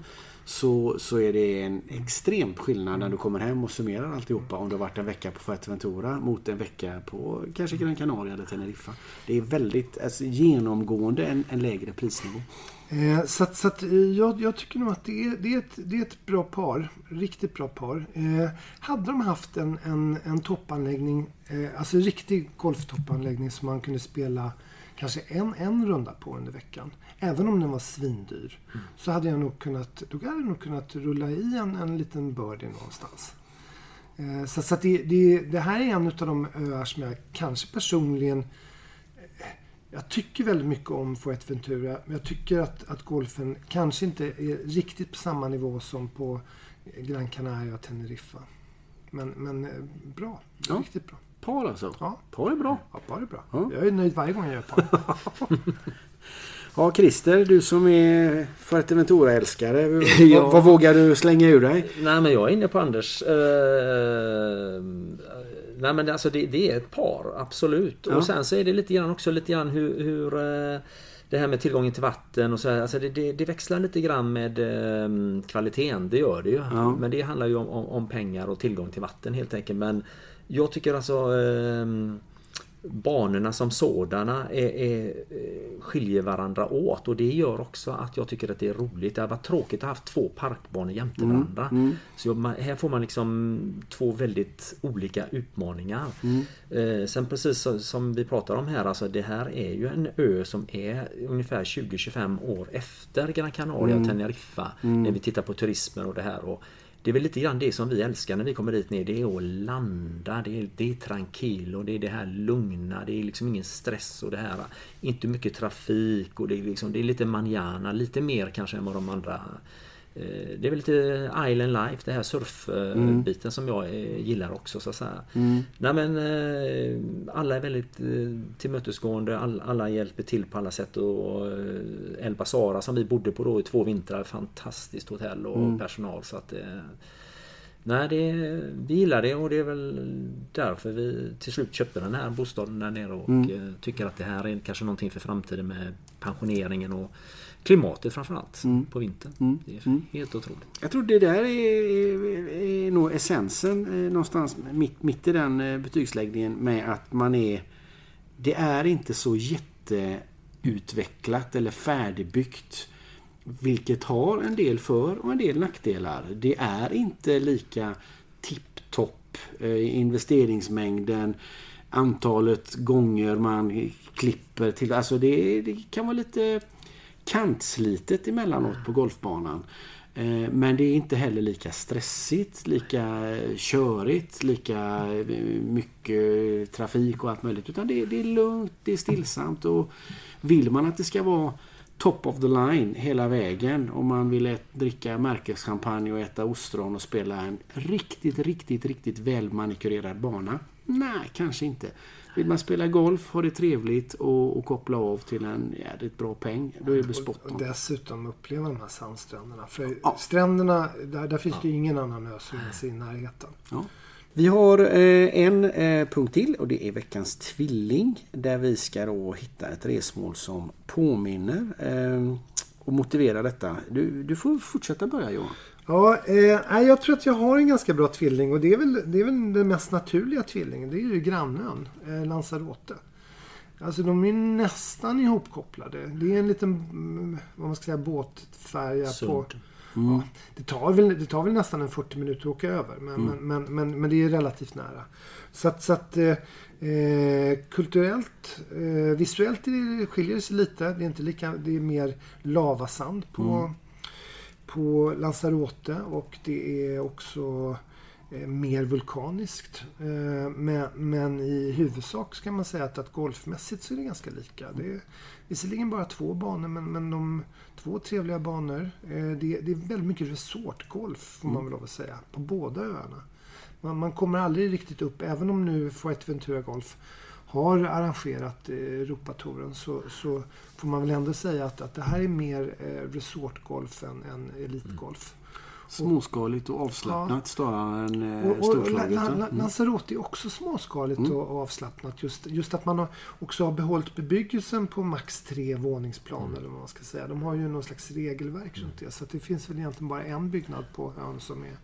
Så, så är det en extrem skillnad när du kommer hem och summerar alltihopa. Om du har varit en vecka på Fuerteventura mot en vecka på kanske Gran Canaria eller Teneriffa. Det är väldigt alltså, genomgående en, en lägre prisnivå. Eh, så att, så att, eh, jag, jag, tycker nog att det är, det, är ett, det är ett bra par. Riktigt bra par. Eh, hade de haft en, en, en toppanläggning, eh, alltså en riktig golftoppanläggning som man kunde spela kanske en, en runda på under veckan. Även om den var svindyr. Mm. Så hade jag nog kunnat, då hade jag nog kunnat rulla i en, en liten birdie någonstans. Eh, så, så det, det, det här är en av de öar som jag kanske personligen jag tycker väldigt mycket om Fuerteventura. Men jag tycker att, att golfen kanske inte är riktigt på samma nivå som på Gran Canaria och Teneriffa. Men, men eh, bra. Ja. Riktigt bra. Par alltså? Ja. Par är bra. Ja, par är bra. Ja. Jag är nöjd varje gång jag gör par. *laughs* ja, Christer, du som är Fuerteventura-älskare. *laughs* ja. vad, vad, vågar du slänga ur dig? Nej, men jag är inne på Anders. Uh, Nej men alltså det, det är ett par, absolut. Ja. Och sen så är det lite grann också lite grann hur, hur eh, det här med tillgången till vatten och så här, alltså det, det, det, växlar lite grann med eh, kvaliteten, det gör det ju. Ja. Men det handlar ju om, om, om, pengar och tillgång till vatten helt enkelt. Men jag tycker alltså eh, banorna som sådana är, är, eh, skiljer varandra åt och det gör också att jag tycker att det är roligt. Det har varit tråkigt att ha haft två parkbanor jämte mm, varandra. Mm. Så här får man liksom två väldigt olika utmaningar. Mm. Eh, sen precis som vi pratar om här, alltså det här är ju en ö som är ungefär 20-25 år efter Gran Canaria och mm. Teneriffa. Mm. När vi tittar på turismen och det här. Och det är väl lite grann det som vi älskar när vi kommer dit ner. Det är att landa, det är, det är tranquilo, och det är det här lugna. Det är liksom ingen stress och det här. Inte mycket trafik och det är, liksom, det är lite manjana, lite mer kanske än vad de andra det är väl lite island life, det här surfbiten mm. som jag eh, gillar också så att säga. Mm. Nej men eh, alla är väldigt tillmötesgående, alla hjälper till på alla sätt och El Basara som vi bodde på då i två vintrar, fantastiskt hotell och mm. personal så att Nej, det, vi gillar det och det är väl därför vi till slut köpte den här bostaden där nere och mm. tycker att det här är kanske någonting för framtiden med pensioneringen och klimatet framförallt mm. på vintern. Mm. Det är mm. helt otroligt. Jag tror det där är, är, är nog essensen eh, någonstans mitt, mitt i den eh, betygsläggningen med att man är Det är inte så jätteutvecklat eller färdigbyggt. Vilket har en del för och en del nackdelar. Det är inte lika tipptopp eh, investeringsmängden antalet gånger man klipper till. Alltså det, det kan vara lite kantslitet emellanåt på golfbanan. Eh, men det är inte heller lika stressigt, lika eh, körigt, lika eh, mycket trafik och allt möjligt. Utan det är, det är lugnt, det är stillsamt och vill man att det ska vara top of the line hela vägen om man vill dricka märkeschampagne och äta ostron och spela en riktigt, riktigt, riktigt välmanikurerad bana. Nej, kanske inte. Vill man spela golf, ha det trevligt och, och koppla av till en jädrigt bra peng. Då är det spot Och dessutom uppleva de här sandstränderna. För ja. stränderna, där, där finns ja. det ju ingen annan ö som finns i närheten. Ja. Vi har eh, en eh, punkt till och det är veckans tvilling. Där vi ska då hitta ett resmål som påminner eh, och motivera detta. Du, du får fortsätta börja Johan. Ja, eh, jag tror att jag har en ganska bra tvilling och det är väl, det är väl den mest naturliga tvillingen. Det är ju grannön, eh, Lanzarote. Alltså de är nästan ihopkopplade. Det är en liten, mm, vad man ska säga, båtfärja på... Sund. Ja, det, tar väl, det tar väl nästan en 40 minuter att åka över. Men, men, men, men, men det är relativt nära. Så att, så att eh, eh, kulturellt, eh, visuellt det, skiljer det sig lite. Det är inte lika, det är mer lavasand på, på Lanzarote och det är också eh, mer vulkaniskt. Eh, men, men i huvudsak ska man säga att, att golfmässigt så är det ganska lika. Det är visserligen bara två banor men, men de två trevliga banor. Eh, det, det är väldigt mycket resortgolf får man väl lov att säga på båda öarna. Man, man kommer aldrig riktigt upp, även om nu Fuerteventura Golf har arrangerat eh, Europatouren så, så får man väl ändå säga att, att det här är mer eh, resortgolf än, än elitgolf. Småskaligt och avslappnat snarare än eh, storslaget. Mm. Lanzarote är också småskaligt och, och avslappnat. Just, just att man har också har behållit bebyggelsen på max tre våningsplan eller vad man ska säga. De har ju någon slags regelverk runt det. Så det finns väl egentligen bara en byggnad på ön som är,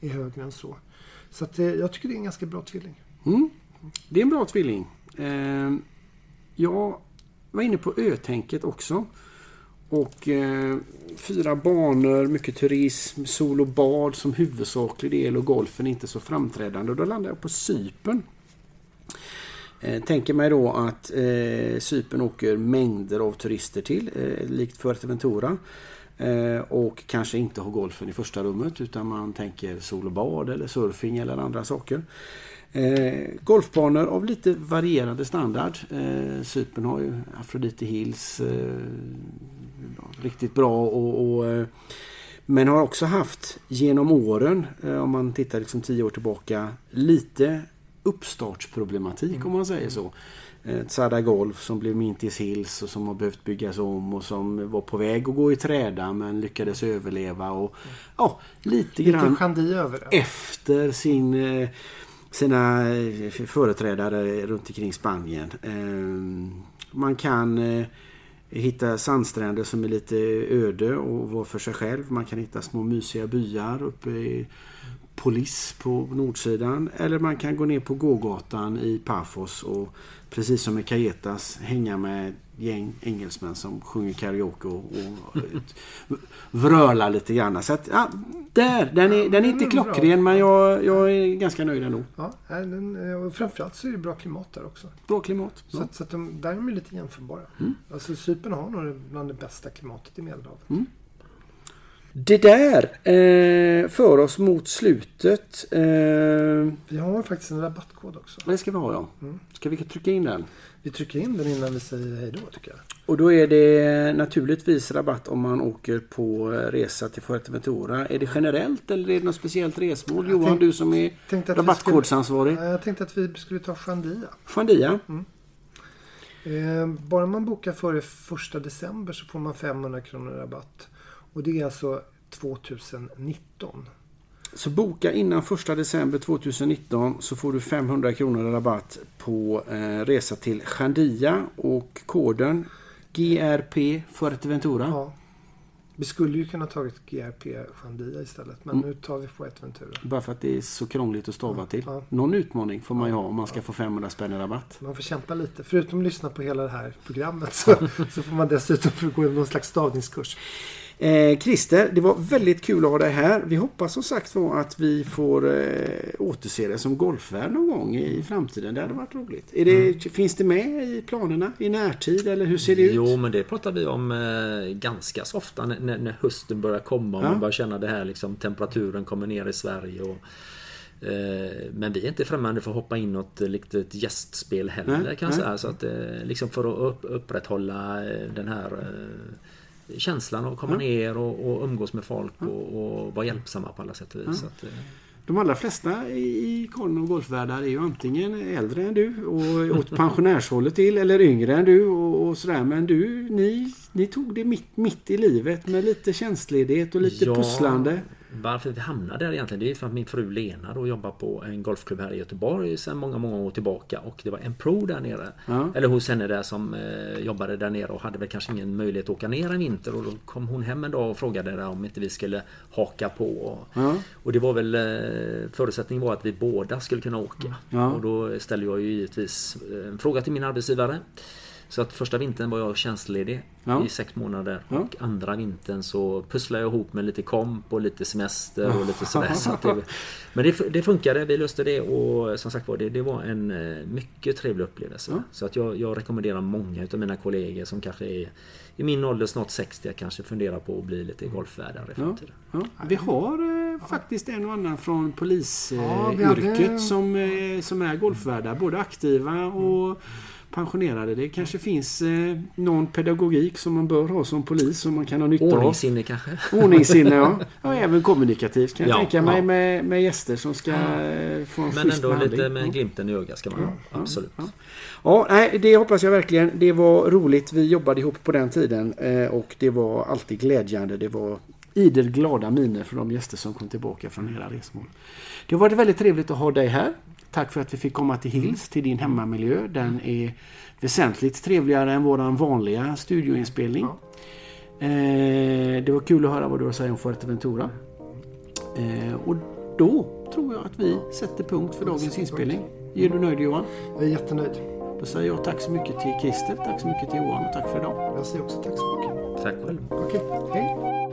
är högre än så. Så att, eh, jag tycker det är en ganska bra tvilling. Mm. Det är en bra tvilling. Eh, jag var inne på ötänket också. Och eh, fyra banor, mycket turism, sol och bad som huvudsaklig del och golfen inte så framträdande. Och då landar jag på Cypern. Eh, tänker mig då att eh, Cypern åker mängder av turister till, eh, likt Fuerteventura. Eh, och kanske inte har golfen i första rummet utan man tänker sol och bad eller surfing eller andra saker. Eh, golfbanor av lite varierande standard. Eh, Cypern har ju Aphrodite Hills. Eh, riktigt bra och, och eh, men har också haft genom åren, eh, om man tittar liksom tio år tillbaka, lite uppstartsproblematik om man säger så. Eh, Tzada Golf som blev Mintis Hills och som har behövt byggas om och som var på väg att gå i träda men lyckades överleva och ja, lite grann över det. efter sin, sina eh, företrädare runt omkring Spanien. Eh, man kan eh, hitta sandstränder som är lite öde och vara för sig själv. Man kan hitta små mysiga byar uppe i Polis på nordsidan. Eller man kan gå ner på gågatan i Pafos och precis som i Cayetas hänga med gäng engelsmän som sjunger karaoke och, och vrölar lite grann. Så att, ja, där! Den är, den är inte är bra. klockren men jag, jag är ganska nöjd ändå. Ja, den, eh, och framförallt så är det bra klimat där också. Bra klimat. Så, Ja. att, så att de, där är de lite jämförbara. Alltså Cypern har nog bland det bästa klimatet i Medelhavet. Det där eh, för oss mot slutet. Eh, Vi har faktiskt en rabattkod också. det ska vi ha ja. Ska vi trycka in den? Vi trycker in den innan vi säger hej då tycker jag. Och då är det naturligtvis rabatt om man åker på resa till Fuerteventura. Är det generellt eller är det något speciellt resmål? Johan, tänk- du som är rabattkodsansvarig. Skulle, jag tänkte att vi skulle ta Chandia. Chandia. Eh, bara man bokar före första december så får man 500 kronor rabatt. Och det är alltså 2019. Så boka innan 1 december 2019 så får du 500 kronor rabatt på eh, resa till Chandia och koden GRP Fuerteventura. Ja. Vi skulle ju kunna tagit GRP Chandia istället. Men nu tar vi Fuerteventura. Bara för att det är så krångligt att stava till. Ja. Någon utmaning får man ju ha om man ska få 500 spänn i rabatt. Man får kämpa lite. Förutom att lyssna på hela det här programmet så, *laughs* så får man dessutom gå någon slags stavningskurs. Eh, Christer, det var väldigt kul att ha dig här. Vi hoppas som sagt var att vi får eh, återse dig som golfvärd någon gång i framtiden. Det hade varit roligt. Det, Finns det med i planerna i närtid eller hur ser det ut? Jo men det pratar vi om eh, ganska så ofta när, när, hösten börjar komma och Ja. man börjar känna det här liksom temperaturen kommer ner i Sverige. Och, eh, men vi är inte främmande för att hoppa in något litet gästspel heller Nej, kan jag säga. Så att, eh, liksom för att upp, upprätthålla eh, den här känslan av att komma ner och, och umgås med folk och, och vara hjälpsamma på alla sätt och vis. Så att, eh, De allra flesta i i kollen och golfvärldar är ju antingen äldre än du och åt pensionärshållet till eller yngre än du och, och sådär. Men du, ni, ni tog det mitt, mitt i livet med lite tjänstledighet och lite Ja. pusslande. Varför vi hamnade där egentligen det är för att min fru Lena då jobbar på en golfklubb här i Göteborg sedan många, många år tillbaka och det var en pro där nere. Ja. Eller hos henne där som eh, jobbade där nere och hade väl kanske ingen möjlighet att åka ner en vinter och då kom hon hem en dag och frågade där om inte vi skulle haka på. Och, Ja. och det var väl eh, förutsättningen var att vi båda skulle kunna åka. Ja. Och då ställde jag ju givetvis eh, en fråga till min arbetsgivare. Så att första vintern var jag tjänstledig Ja. i sex månader. Ja. Och andra vintern så pusslade jag ihop med lite komp och lite semester och lite sådär. *laughs* Så att det, men det, det funkade, vi löste det och som sagt var det, det var en eh, mycket trevlig upplevelse. Ja. Så att jag, jag rekommenderar många utav mina kollegor som kanske är i min ålder, snart 60, kanske funderar på att bli lite golfvärdar i Ja. framtiden. Ja. Vi har eh, faktiskt en och annan från Ja, polisyrket vi hade- som, eh, som är golfvärdar. Både aktiva och pensionerade. Det kanske finns eh, någon pedagogik som man bör ha som polis som man kan ha nytta av. Ordningssinne kanske? Ordningssinne ja. Och även kommunikativt kan jag Ja, tänka mig ja. med, med gäster som ska eh, få en Men ändå behandling. lite med Ja. glimten i ögat ska man ha. Absolut. Ja. Ja, nej, det hoppas jag verkligen. Det var roligt. Vi jobbade ihop på den tiden eh, och det var alltid glädjande. Det var idel glada miner för de gäster som kom tillbaka från era resmål. Det har varit väldigt trevligt att ha dig här. Tack för att vi fick komma till Hills, till din hemmamiljö. Den är väsentligt trevligare än våran vanliga studioinspelning. Eh, det var kul att höra vad du har att säga om Fuerteventura. Eh, och då tror jag att vi sätter punkt för dagens inspelning. Är du nöjd Johan? Jag är jättenöjd. Då säger jag tack så mycket till Christer, tack så mycket till Johan och tack för idag. Jag säger också tack så mycket. Tack själv. Okej, hej.